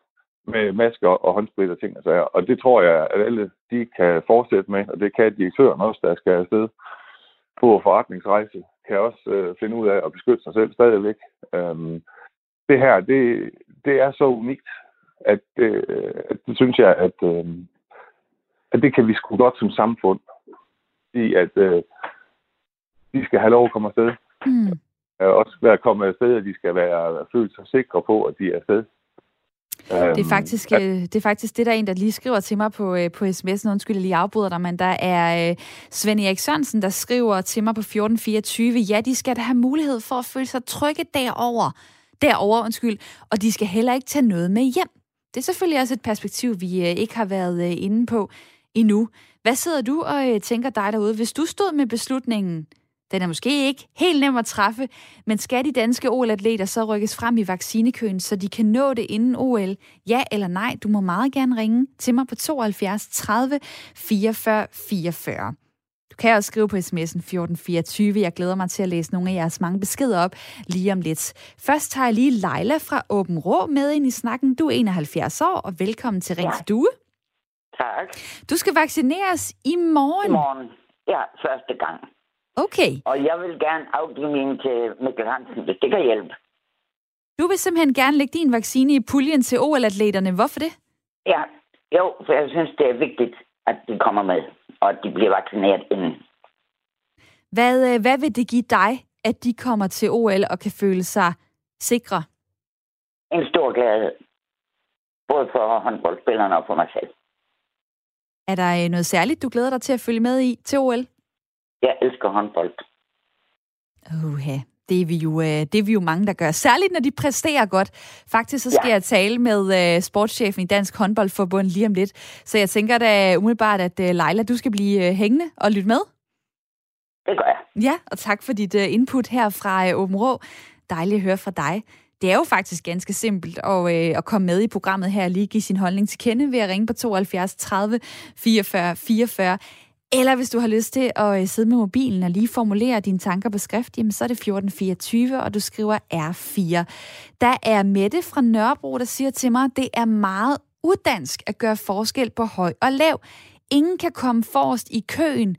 med masker og håndsprit og ting og sager. Og det tror jeg, at alle de kan fortsætte med, og det kan direktøren også, der skal afsted på forretningsrejse kan også øh, finde ud af at beskytte sig selv stadigvæk. Øhm, det her, det, det er så unikt, at, øh, at det synes jeg, at, øh, at det kan vi sgu godt som samfund i, at øh, de skal have lov at komme afsted. Mm. Øh, også være kommet afsted, at de skal være følt sig sikre på, at de er afsted. Det er, faktisk, øh, det er faktisk det, der er en, der lige skriver til mig på, øh, på sms'en. Undskyld, jeg lige afbryder dig, men der er øh, Svend Erik Sørensen, der skriver til mig på 1424, ja, de skal da have mulighed for at føle sig trygge derover, derover, undskyld, og de skal heller ikke tage noget med hjem. Det er selvfølgelig også et perspektiv, vi øh, ikke har været øh, inde på endnu. Hvad sidder du og øh, tænker dig derude, hvis du stod med beslutningen, den er måske ikke helt nem at træffe, men skal de danske OL-atleter så rykkes frem i vaccinekøen, så de kan nå det inden OL? Ja eller nej? Du må meget gerne ringe til mig på 72 30 44 44. Du kan også skrive på sms'en 1424. Jeg glæder mig til at læse nogle af jeres mange beskeder op lige om lidt. Først tager jeg lige Leila fra Åben Rå med ind i snakken. Du er 71 år, og velkommen til Ring ja. til Due. Tak. Du skal vaccineres i morgen. I morgen. Ja, første gang. Okay. Og jeg vil gerne afgive min til Mikkel Hansen, hvis det kan hjælpe. Du vil simpelthen gerne lægge din vaccine i puljen til OL-atleterne. Hvorfor det? Ja, jo, for jeg synes, det er vigtigt, at de kommer med, og at de bliver vaccineret inden. Hvad, øh, hvad vil det give dig, at de kommer til OL og kan føle sig sikre? En stor glæde. Både for håndboldspillerne og for mig selv. Er der øh, noget særligt, du glæder dig til at følge med i til OL? Jeg elsker håndbold. Uha, det er, vi jo, øh, det er vi jo mange, der gør. Særligt, når de præsterer godt. Faktisk så skal ja. jeg tale med uh, sportschefen i Dansk Håndboldforbund lige om lidt. Så jeg tænker da umiddelbart, at uh, Leila, du skal blive hængende og lytte med. Det gør jeg. Ja, og tak for dit input her fra Åben Rå. Dejligt at høre fra dig. Det er jo faktisk ganske simpelt at, øh, at komme med i programmet her og lige give sin holdning til kende ved at ringe på 72 30 44 44. Eller hvis du har lyst til at øh, sidde med mobilen og lige formulere dine tanker på skrift, jamen så er det 1424, og du skriver R4. Der er Mette fra Nørrebro, der siger til mig, at det er meget udansk at gøre forskel på høj og lav. Ingen kan komme forrest i køen,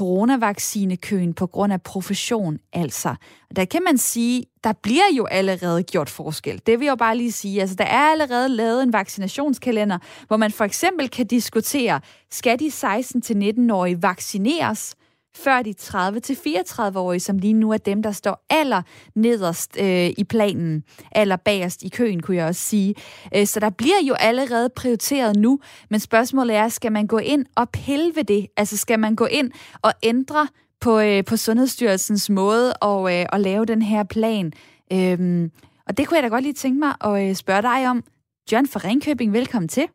coronavaccinekøen på grund af profession, altså. Der kan man sige, der bliver jo allerede gjort forskel. Det vil jeg jo bare lige sige. Altså, der er allerede lavet en vaccinationskalender, hvor man for eksempel kan diskutere, skal de 16-19-årige vaccineres, før de 30-34-årige, som lige nu er dem, der står aller nederst øh, i planen, aller bagerst i køen, kunne jeg også sige. Øh, så der bliver jo allerede prioriteret nu, men spørgsmålet er, skal man gå ind og pille ved det? Altså skal man gå ind og ændre på, øh, på Sundhedsstyrelsens måde og, øh, at lave den her plan? Øhm, og det kunne jeg da godt lige tænke mig at øh, spørge dig om. John fra Ringkøbing, velkommen til.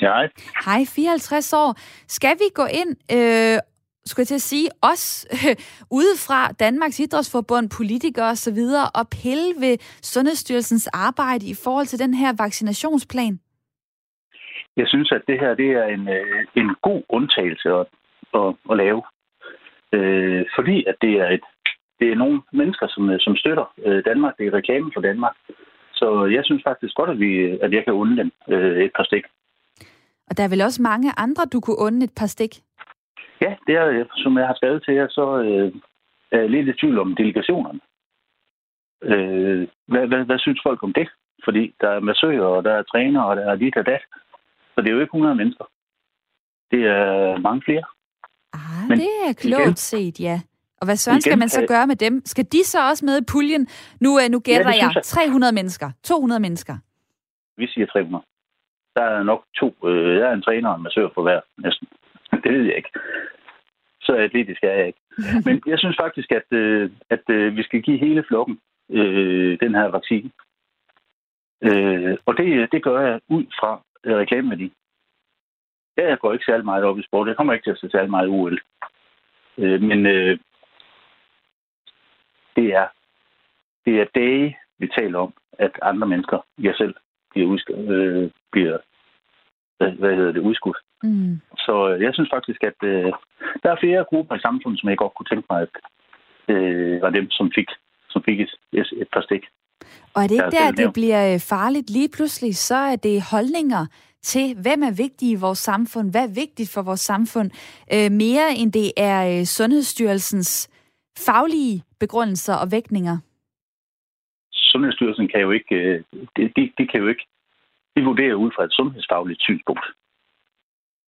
Hej. Hej, 54 år. Skal vi gå ind øh, skulle jeg til at sige, os udefra Danmarks Idrætsforbund, politikere osv., og pille ved Sundhedsstyrelsens arbejde i forhold til den her vaccinationsplan? Jeg synes, at det her det er en, øh, en god undtagelse at, at, at lave. Øh, fordi at det er, et, det er nogle mennesker, som, øh, som støtter øh, Danmark. Det er reklame for Danmark. Så jeg synes faktisk godt, at, vi, at jeg kan unde dem øh, et par stik. Og der er vel også mange andre, du kunne unde et par stik? Ja, det er, som jeg har skrevet til jer, så øh, er jeg lidt i tvivl om delegationerne. Øh, hvad, hvad, hvad synes folk om det? Fordi der er massører, og der er træner, og der er dit og dat. Så det er jo ikke 100 mennesker. Det er mange flere. Ah, Men det er klogt igen, set, ja. Og hvad søren skal man så gøre med dem? Skal de så også med i puljen? Nu, øh, nu gætter ja, jeg, jeg 300 mennesker, 200 mennesker. Vi siger 300. Der er nok to. Øh, jeg er en træner og en massør for hver, næsten. Det ved jeg ikke. Så atletisk er jeg ikke. Men jeg synes faktisk, at, øh, at øh, vi skal give hele flokken øh, den her vaccine. Øh, og det, det gør jeg ud fra øh, reklameværdi. Jeg går ikke særlig meget op i sport. Jeg kommer ikke til at se særlig meget UL. Øh, men øh, det er det er dage, vi taler om, at andre mennesker, jeg selv, bliver, udsk- øh, bliver hvad, hvad hedder det, udskudt. Mm. Så øh, jeg synes faktisk, at øh, der er flere grupper i samfundet, som jeg godt kunne tænke mig, at øh, var dem, som fik, som fik et, et, et par stik. Og er det ikke der, det bliver øh, farligt lige pludselig, så er det holdninger til, hvem er vigtig i vores samfund, hvad er vigtigt for vores samfund, øh, mere end det er øh, Sundhedsstyrelsens faglige begrundelser og vægtninger? Sundhedsstyrelsen kan jo ikke, øh, de, de, de kan jo ikke, de vurderer ud fra et sundhedsfagligt synspunkt.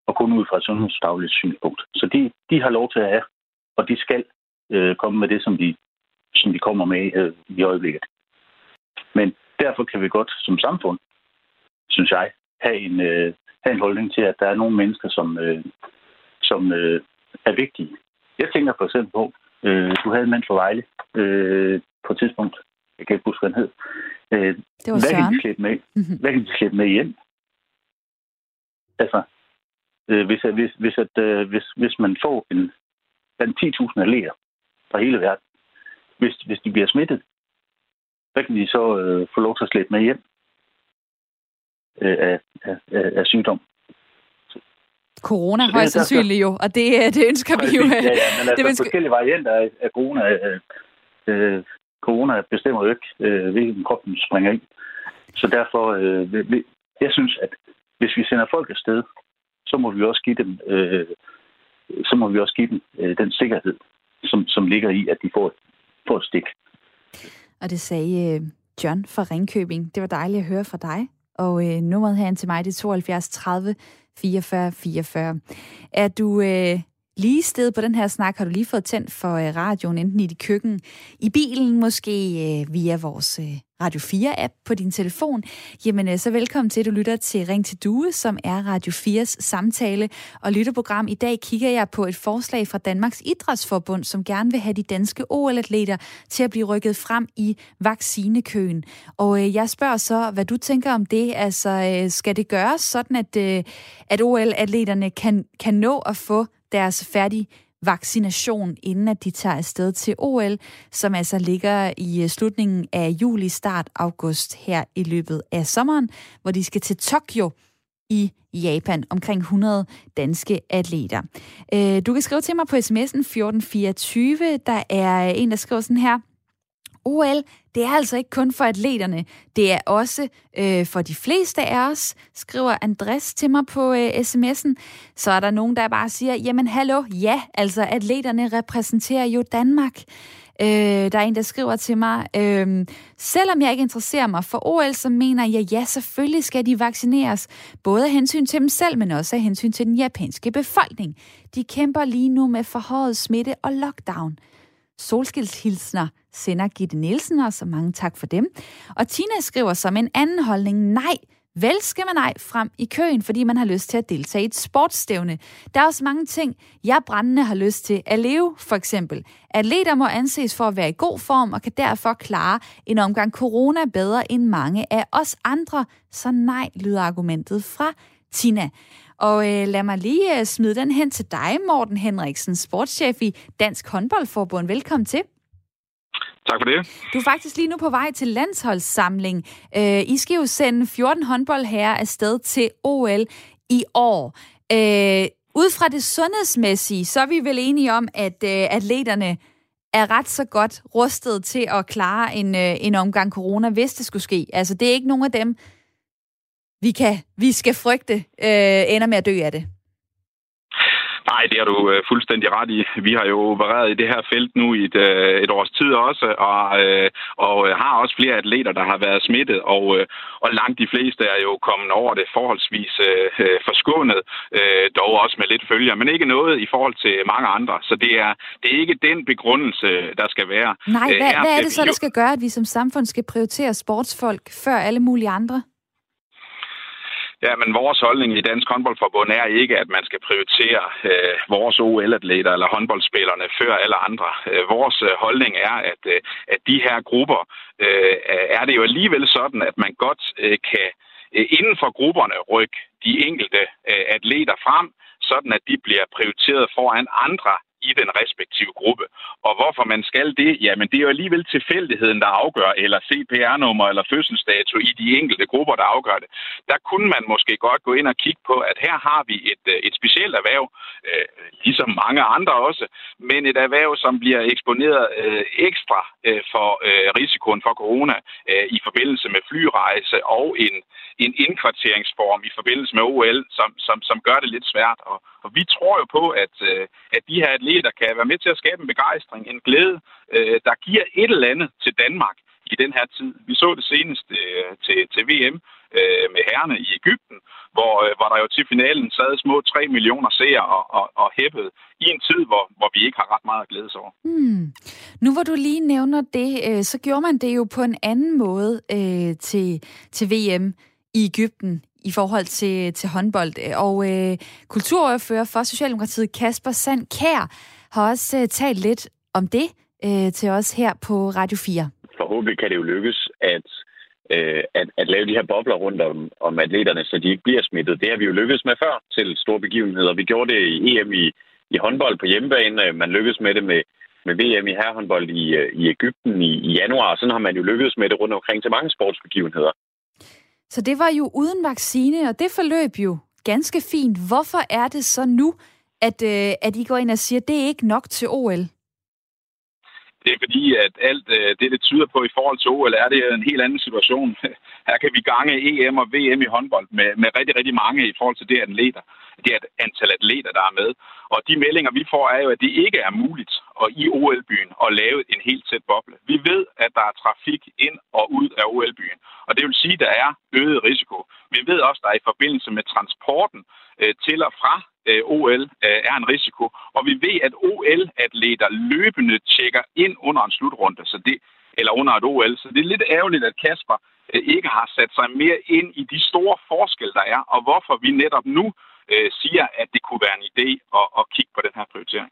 Og kun ud fra et sundhedsfagligt synspunkt. Så de, de har lov til at have, og de skal øh, komme med det, som de, som de kommer med øh, i øjeblikket. Men derfor kan vi godt som samfund, synes jeg, have en, øh, have en holdning til, at der er nogle mennesker, som, øh, som øh, er vigtige. Jeg tænker for eksempel på, øh, du havde en mand fra Vejle øh, på et tidspunkt, jeg kan ikke huske, hvad han hed. Øh, det var hvad Søren. kan de slippe med? Mm-hmm. Hvad kan de slippe med hjem? Altså, øh, hvis, hvis, hvis, at, øh, hvis, hvis man får en blandt 10.000 atleter fra hele verden, hvis, hvis de bliver smittet, hvad kan de så øh, få lov til at slippe med hjem øh, af, af, af, af sygdom? Corona Så det højst sandsynligt jo, og det, øh, det ønsker vi jo. ja, ja, men altså, det vil- forskellige varianter af, af corona, øh, øh, corona bestemmer jo ikke, øh, hvilken krop den springer i. Så derfor, øh, jeg synes, at hvis vi sender folk afsted, så må vi også give dem, øh, så må vi også give dem øh, den sikkerhed, som, som ligger i, at de får, får et stik. Og det sagde øh, John fra Ringkøbing. Det var dejligt at høre fra dig. Og øh, nummeret her til mig, det er 72 30 44 44. Er du øh, lige sted på den her snak? Har du lige fået tændt for øh, radioen, enten i dit køkken, i bilen, måske øh, via vores øh, Radio 4-app på din telefon? Jamen, øh, så velkommen til, at du lytter til Ring til Due, som er Radio 4's samtale- og lytterprogram. I dag kigger jeg på et forslag fra Danmarks Idrætsforbund, som gerne vil have de danske OL-atleter til at blive rykket frem i vaccinekøen. Og øh, jeg spørger så, hvad du tænker om det. Altså, øh, skal det gøres sådan, at, øh, at OL-atleterne kan, kan nå at få deres færdige vaccination, inden at de tager afsted til OL, som altså ligger i øh, slutningen af juli, start august her i løbet af sommeren, hvor de skal til Tokyo i Japan. Omkring 100 danske atleter. Øh, du kan skrive til mig på sms'en 1424. Der er en, der skriver sådan her. OL, det er altså ikke kun for atleterne, det er også øh, for de fleste af os, skriver Andres til mig på øh, sms'en. Så er der nogen, der bare siger, jamen hallo, ja, altså atleterne repræsenterer jo Danmark. Øh, der er en, der skriver til mig, øh, selvom jeg ikke interesserer mig for OL, så mener jeg, ja, selvfølgelig skal de vaccineres. Både af hensyn til dem selv, men også af hensyn til den japanske befolkning. De kæmper lige nu med forhøjet smitte og lockdown. Solskilshilsner sender Gitte Nielsen, og så mange tak for dem. Og Tina skriver som en anden holdning, nej, vel skal man ej frem i køen, fordi man har lyst til at deltage i et sportsstævne. Der er også mange ting, jeg brændende har lyst til at leve, for eksempel. Atleter må anses for at være i god form og kan derfor klare en omgang corona bedre end mange af os andre. Så nej, lyder argumentet fra Tina. Og øh, lad mig lige øh, smide den hen til dig, Morten Henriksen, sportschef i Dansk Håndboldforbund. Velkommen til. Tak for det. Du er faktisk lige nu på vej til landsholdssamling. Øh, I skal jo sende 14 håndboldherrer afsted til OL i år. Øh, ud fra det sundhedsmæssige, så er vi vel enige om, at øh, atleterne er ret så godt rustet til at klare en, øh, en omgang corona, hvis det skulle ske. Altså, det er ikke nogen af dem, vi, kan, vi skal frygte, øh, ender med at dø af det. Nej, det har du øh, fuldstændig ret i. Vi har jo opereret i det her felt nu i et, øh, et års tid også, og, øh, og øh, har også flere atleter, der har været smittet, og, øh, og langt de fleste er jo kommet over det forholdsvis øh, øh, forskånet, øh, dog også med lidt følger, men ikke noget i forhold til mange andre. Så det er, det er ikke den begrundelse, der skal være. Nej, Øh, hvad, her hvad er det så, der skal gøre, at vi som samfund skal prioritere sportsfolk før alle mulige andre? Ja, men vores holdning i Dansk Håndboldforbund er ikke, at man skal prioritere øh, vores OL-atleter eller håndboldspillerne før alle andre. Øh, vores øh, holdning er, at, øh, at de her grupper øh, er det jo alligevel sådan, at man godt øh, kan øh, inden for grupperne rykke de enkelte øh, atleter frem, sådan at de bliver prioriteret foran andre i den respektive gruppe. Og hvorfor man skal det, jamen det er jo alligevel tilfældigheden, der afgør, eller CPR-nummer eller fødselsdato i de enkelte grupper, der afgør det. Der kunne man måske godt gå ind og kigge på, at her har vi et, øh, et specielt erhverv, øh, ligesom mange andre også, men et erhverv, som bliver eksponeret øh, ekstra øh, for øh, risikoen for corona øh, i forbindelse med flyrejse og en, en indkvarteringsform i forbindelse med OL, som, som, som gør det lidt svært at, for vi tror jo på, at, øh, at de her atleter kan være med til at skabe en begejstring, en glæde, øh, der giver et eller andet til Danmark i den her tid. Vi så det senest øh, til, til VM øh, med herrene i Ægypten, hvor, øh, hvor der jo til finalen sad små 3 millioner seere og, og, og hæppede i en tid, hvor, hvor vi ikke har ret meget at glæde sig over. Hmm. Nu hvor du lige nævner det, øh, så gjorde man det jo på en anden måde øh, til, til VM i Ægypten i forhold til, til håndbold. Og øh, kulturordfører for Socialdemokratiet, Kasper Sand Kær, har også øh, talt lidt om det øh, til os her på Radio 4. Forhåbentlig kan det jo lykkes at, øh, at, at lave de her bobler rundt om, om atleterne, så de ikke bliver smittet. Det har vi jo lykkedes med før til store begivenheder. Vi gjorde det i EM i, i håndbold på hjemmebane. Man lykkedes med det med, med VM i herrehåndbold i, øh, i Ægypten i, i januar. Sådan har man jo lykkedes med det rundt omkring til mange sportsbegivenheder. Så det var jo uden vaccine, og det forløb jo ganske fint. Hvorfor er det så nu, at, øh, at I går ind og siger, at det er ikke nok til OL? Det er fordi, at alt øh, det, det tyder på i forhold til OL, er det en helt anden situation. Her kan vi gange EM og VM i håndbold med, med rigtig, rigtig mange i forhold til det atleter. Det er et antal atleter, der er med. Og de meldinger, vi får, er jo, at det ikke er muligt og i OL-byen og lave en helt tæt boble. Vi ved, at der er trafik ind og ud af OL-byen. Og det vil sige, at der er øget risiko. Vi ved også, at der er i forbindelse med transporten øh, til og fra øh, OL øh, er en risiko. Og vi ved, at OL-atleter løbende tjekker ind under en slutrunde, så det, eller under et OL. Så det er lidt ærgerligt, at Kasper øh, ikke har sat sig mere ind i de store forskelle, der er, og hvorfor vi netop nu øh, siger, at det kunne være en idé at, at kigge på den her prioritering.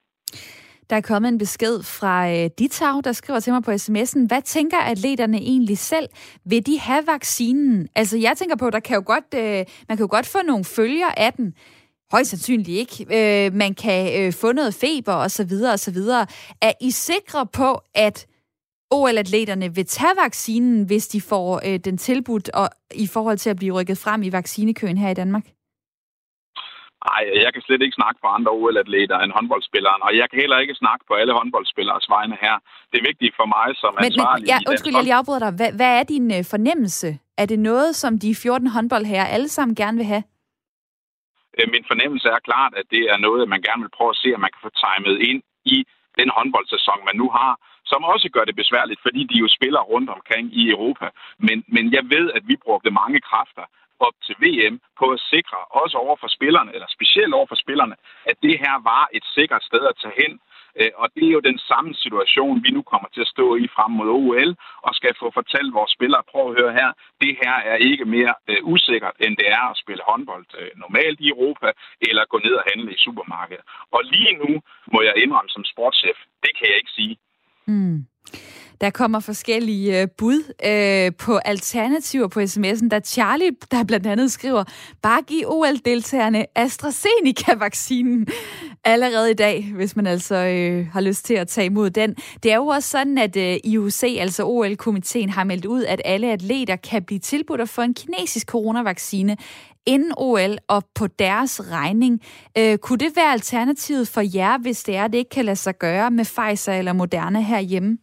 Der er kommet en besked fra øh, Ditau, der skriver til mig på sms'en, hvad tænker atleterne egentlig selv? Vil de have vaccinen? Altså, jeg tænker på, der kan jo godt, øh, man kan jo godt få nogle følger af den. Højst sandsynligt ikke. Øh, man kan øh, få noget feber og så videre og så videre. Er I sikre på, at OL-atleterne vil tage vaccinen, hvis de får øh, den tilbudt og i forhold til at blive rykket frem i vaccinekøen her i Danmark? Nej, jeg kan slet ikke snakke på andre OL-atleter end håndboldspilleren, og jeg kan heller ikke snakke på alle håndboldspillers vegne her. Det er vigtigt for mig som men, ansvarlig... Men, ja, undskyld, jeg lige afbryder dig. Hvad, hvad er din øh, fornemmelse? Er det noget, som de 14 håndboldherrer alle sammen gerne vil have? Øh, min fornemmelse er klart, at det er noget, man gerne vil prøve at se, om man kan få timet ind i den håndboldsæson, man nu har, som også gør det besværligt, fordi de jo spiller rundt omkring i Europa. Men, men jeg ved, at vi brugte mange kræfter op til VM på at sikre, også over for spillerne, eller specielt over for spillerne, at det her var et sikkert sted at tage hen. Øh, og det er jo den samme situation, vi nu kommer til at stå i frem mod OL, og skal få fortalt vores spillere, prøv at høre her, det her er ikke mere øh, usikkert, end det er at spille håndbold øh, normalt i Europa, eller gå ned og handle i supermarkedet. Og lige nu må jeg indrømme som sportschef, det kan jeg ikke sige. Mm. Der kommer forskellige øh, bud øh, på alternativer på sms'en. Der Charlie, der blandt andet skriver, bare giv OL-deltagerne AstraZeneca-vaccinen allerede i dag, hvis man altså øh, har lyst til at tage imod den. Det er jo også sådan, at øh, IOC, altså OL-komiteen, har meldt ud, at alle atleter kan blive tilbudt at få en kinesisk coronavaccine inden OL og på deres regning. Øh, kunne det være alternativet for jer, hvis det er, det ikke kan lade sig gøre med Pfizer eller Moderna herhjemme?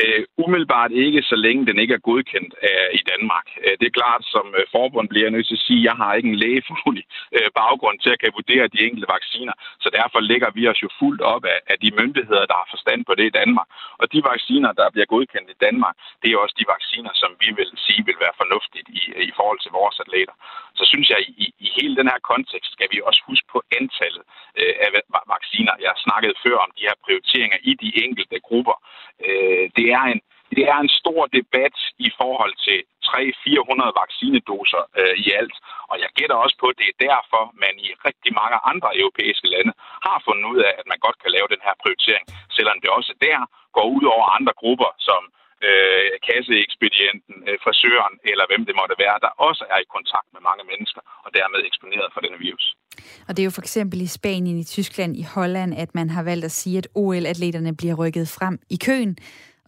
Øh, umiddelbart ikke, så længe den ikke er godkendt øh, i Danmark. Øh, det er klart, som øh, forbund bliver jeg nødt til at sige, at jeg har ikke en lægefaglig øh, baggrund til at kan vurdere de enkelte vacciner, så derfor lægger vi os jo fuldt op af, af de myndigheder, der har forstand på det i Danmark. Og de vacciner, der bliver godkendt i Danmark, det er også de vacciner, som vi vil sige vil være fornuftigt i, i forhold til vores atleter. Så synes jeg, i, i hele den her kontekst skal vi også huske på antallet øh, af vacciner. Jeg snakkede før om de her prioriteringer i de enkelte grupper. Øh, det er en, det er en stor debat i forhold til 300-400 vaccinedoser øh, i alt. Og jeg gætter også på, at det er derfor, man i rigtig mange andre europæiske lande har fundet ud af, at man godt kan lave den her prioritering, selvom det også der går ud over andre grupper, som øh, kasseekspedienten, øh, frisøren eller hvem det måtte være, der også er i kontakt med mange mennesker og dermed eksponeret for denne virus. Og det er jo for eksempel i Spanien, i Tyskland, i Holland, at man har valgt at sige, at OL-atleterne bliver rykket frem i køen.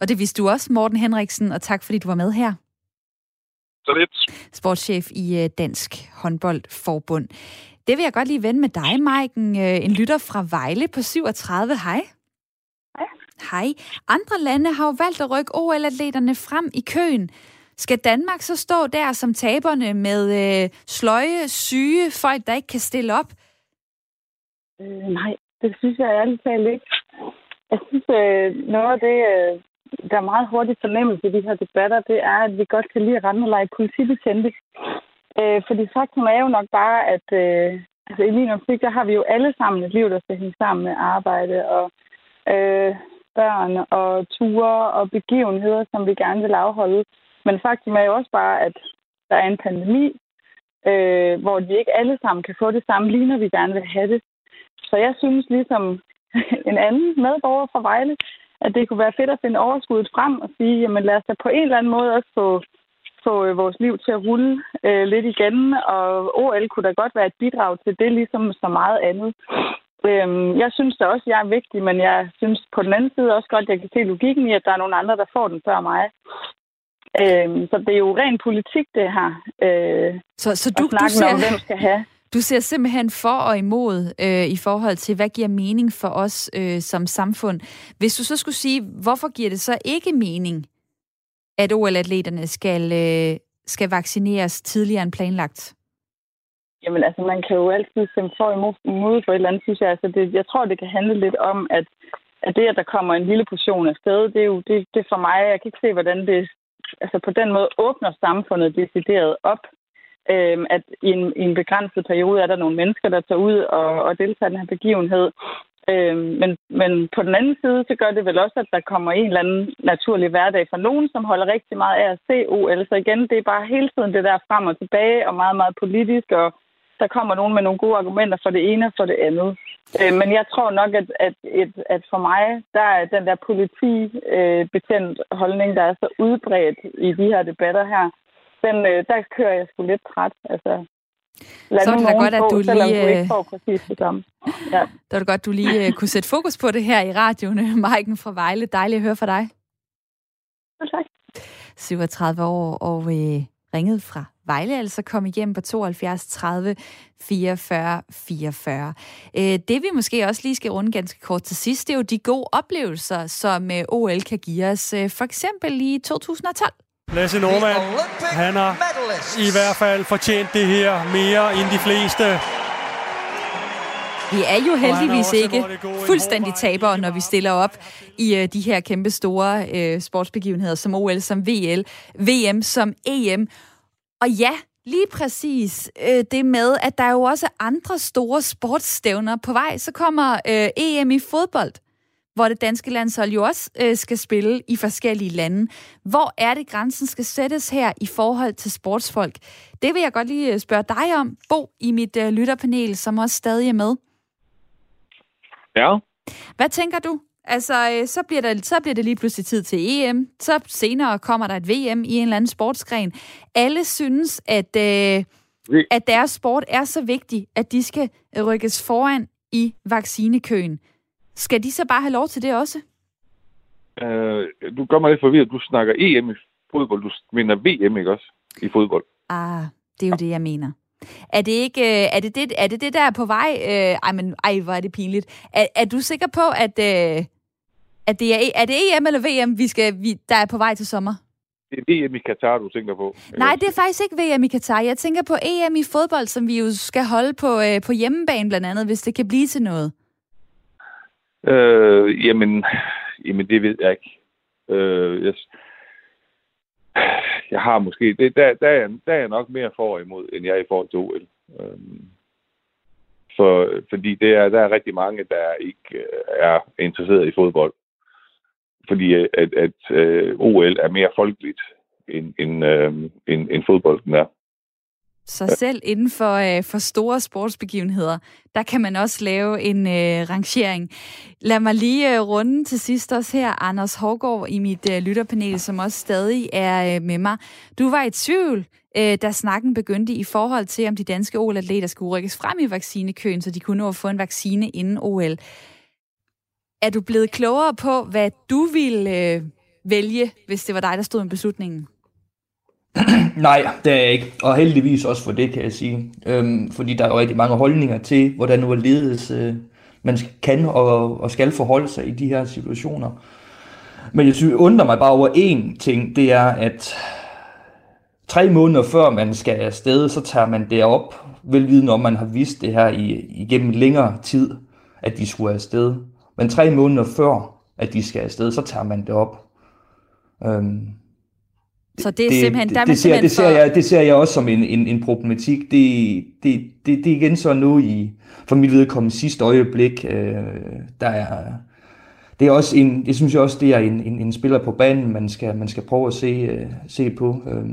Og det vidste du også, Morten Henriksen, og tak fordi du var med her. Så lidt. Sportschef i øh, Dansk Håndboldforbund. Det vil jeg godt lige vende med dig, Maiken. Øh, en lytter fra Vejle på 37. Hej. Hej. Hej. Andre lande har jo valgt at rykke OL-atleterne frem i køen. Skal Danmark så stå der som taberne med øh, sløje, syge folk, der ikke kan stille op? Øh, nej, det synes jeg ærligt talt ikke. Jeg synes, øh, noget af det, øh, der er meget hurtigt fornemmelse i de her debatter, det er, at vi godt kan lide at rende og lege politibetjente. Øh, fordi faktum er jo nok bare, at øh, altså, i min optik, der har vi jo alle sammen et liv, der skal hænge sammen med arbejde og øh, børn og ture og begivenheder, som vi gerne vil afholde. Men faktum er jo også bare, at der er en pandemi, øh, hvor vi ikke alle sammen kan få det samme, lige når vi gerne vil have det. Så jeg synes ligesom en anden medborger fra Vejle, at det kunne være fedt at finde overskuddet frem og sige, jamen lad os da på en eller anden måde også få, få øh, vores liv til at rulle øh, lidt igen, og OL kunne da godt være et bidrag til det, ligesom så meget andet. Øhm, jeg synes da også, at jeg er vigtig, men jeg synes på den anden side også godt, at jeg kan se logikken i, at der er nogle andre, der får den før mig. Øhm, så det er jo ren politik, det her. Øh, så, så du, du ser, om, hvem skal have. Du ser simpelthen for og imod øh, i forhold til, hvad giver mening for os øh, som samfund. Hvis du så skulle sige, hvorfor giver det så ikke mening, at OL-atleterne skal, øh, skal vaccineres tidligere end planlagt? Jamen altså, man kan jo altid stemme for imod, imod for et eller andet, synes jeg. Altså, det, jeg tror, det kan handle lidt om, at, at det, at der kommer en lille portion af sted, det er jo det, det for mig, jeg kan ikke se, hvordan det altså på den måde åbner samfundet decideret op øh, at i en, i en begrænset periode er der nogle mennesker, der tager ud og, og deltager i den her begivenhed. Øh, men, men på den anden side, så gør det vel også, at der kommer en eller anden naturlig hverdag for nogen, som holder rigtig meget af at se OL. Så igen, det er bare hele tiden det der frem og tilbage, og meget, meget politisk, og der kommer nogen med nogle gode argumenter for det ene og for det andet. Øh, men jeg tror nok, at, at, at, at for mig, der er den der politibetjent øh, holdning, der er så udbredt i de her debatter her, den, øh, der kører jeg sgu lidt træt. Altså, Lad så er det da godt, at du lige... Du ikke øh, får præcis det samme. Ja. Det var det godt, du lige uh, kunne sætte fokus på det her i radioen. Maiken fra Vejle, dejligt at høre fra dig. tak. 37 år og øh, ringet fra Vejle, altså kom igennem på 72 30 44 44. Øh, det vi måske også lige skal runde ganske kort til sidst, det er jo de gode oplevelser, som øh, OL kan give os. Øh, for eksempel i 2012. Lasse Norman, han har i hvert fald fortjent det her mere end de fleste. Vi er jo heldigvis ikke fuldstændig tabere, når vi stiller op i uh, de her kæmpe store uh, sportsbegivenheder som OL, som VL, VM, som EM. Og ja, lige præcis uh, det med, at der er jo også andre store sportsstævner på vej. Så kommer EM i fodbold hvor det danske landshold jo også øh, skal spille i forskellige lande. Hvor er det, grænsen skal sættes her i forhold til sportsfolk? Det vil jeg godt lige øh, spørge dig om, Bo, i mit øh, lytterpanel, som også stadig er med. Ja. Hvad tænker du? Altså, så bliver, der, så bliver det lige pludselig tid til EM. Så senere kommer der et VM i en eller anden sportsgren. Alle synes, at, øh, at deres sport er så vigtig, at de skal rykkes foran i vaccinekøen. Skal de så bare have lov til det også? Øh, du gør mig lidt forvirret. Du snakker EM i fodbold. Du mener VM, ikke også? I fodbold. Ah, det er jo det, jeg mener. Er det ikke, øh, er det det, er det, det der er på vej? Øh, ej, men ej, hvor er det pinligt. Er, er du sikker på, at, øh, at det er, er det EM eller VM, vi skal, vi, der er på vej til sommer? Det er VM i Katar, du tænker på. Nej, det er faktisk ikke VM i Katar. Jeg tænker på EM i fodbold, som vi jo skal holde på, øh, på hjemmebane blandt andet, hvis det kan blive til noget. Øh, jamen, jamen, det ved jeg ikke. Øh, jeg, jeg har måske... Det, der, der, er, der er nok mere for imod, end jeg er i forhold til OL. Øh, for, fordi det er, der er rigtig mange, der ikke øh, er interesseret i fodbold. Fordi at, at, at øh, OL er mere folkeligt, end, end, øh, end, end fodbolden er. Så selv inden for, øh, for store sportsbegivenheder, der kan man også lave en øh, rangering. Lad mig lige øh, runde til sidst også her, Anders Hårgaard i mit øh, lytterpanel, som også stadig er øh, med mig. Du var i tvivl, øh, da snakken begyndte i forhold til, om de danske OL-atleter skulle rykkes frem i vaccinekøen, så de kunne nå at få en vaccine inden OL. Er du blevet klogere på, hvad du ville øh, vælge, hvis det var dig, der stod med beslutningen? Nej, det er jeg ikke. Og heldigvis også for det, kan jeg sige. Øhm, fordi der er jo rigtig mange holdninger til, hvordan nu ledes øh, man kan og, og skal forholde sig i de her situationer. Men jeg synes, undrer mig bare over én ting, det er, at tre måneder før man skal afsted, så tager man det op, velvidende om man har vidst det her i, igennem længere tid. at de skulle afsted. Men tre måneder før, at de skal afsted, så tager man det op. Øhm, så det er det, simpelthen... Det, der det, ser, det, ser for... jeg, det ser jeg også som en, en, en problematik. Det, det, det, det er igen så nu i, for mit vedkommende sidste øjeblik, øh, der er... Det er også en, jeg synes også, det er en, en, en spiller på banen, man skal, man skal prøve at se, øh, se på. Øh.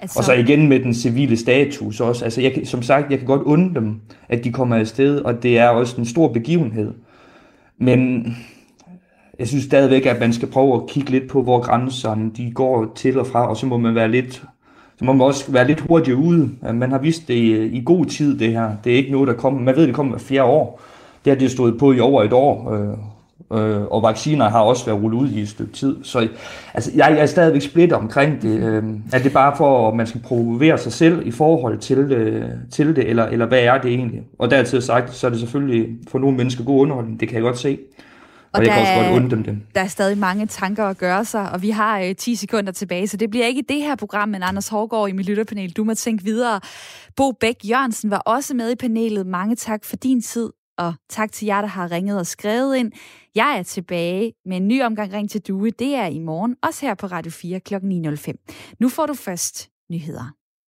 Altså... Og så igen med den civile status også. Altså jeg, som sagt, jeg kan godt undre dem, at de kommer afsted, og det er også en stor begivenhed. Men jeg synes stadigvæk, at man skal prøve at kigge lidt på, hvor grænserne de går til og fra, og så må man være lidt, så må man også være lidt hurtigere ude. Man har vist det i, i god tid, det her. Det er ikke noget, der kommer. Man ved, det kommer hver fjerde år. Det har det stået på i over et år. Øh, øh, og vacciner har også været rullet ud i et stykke tid. Så altså, jeg, jeg er stadigvæk splittet omkring det. Øh, er det bare for, at man skal provokere sig selv i forhold til, øh, til det, eller, eller hvad er det egentlig? Og dertil sagt, så er det selvfølgelig for nogle mennesker god underholdning. Det kan jeg godt se. Og, og jeg kan også godt undre dem det. Der er stadig mange tanker at gøre sig, og vi har øh, 10 sekunder tilbage, så det bliver ikke det her program, men Anders Hårgaard i mit lytterpanel. Du må tænke videre. Bo Bæk Jørgensen var også med i panelet. Mange tak for din tid, og tak til jer, der har ringet og skrevet ind. Jeg er tilbage med en ny omgang Ring til Due. Det er i morgen, også her på Radio 4 kl. 9.05. Nu får du først nyheder.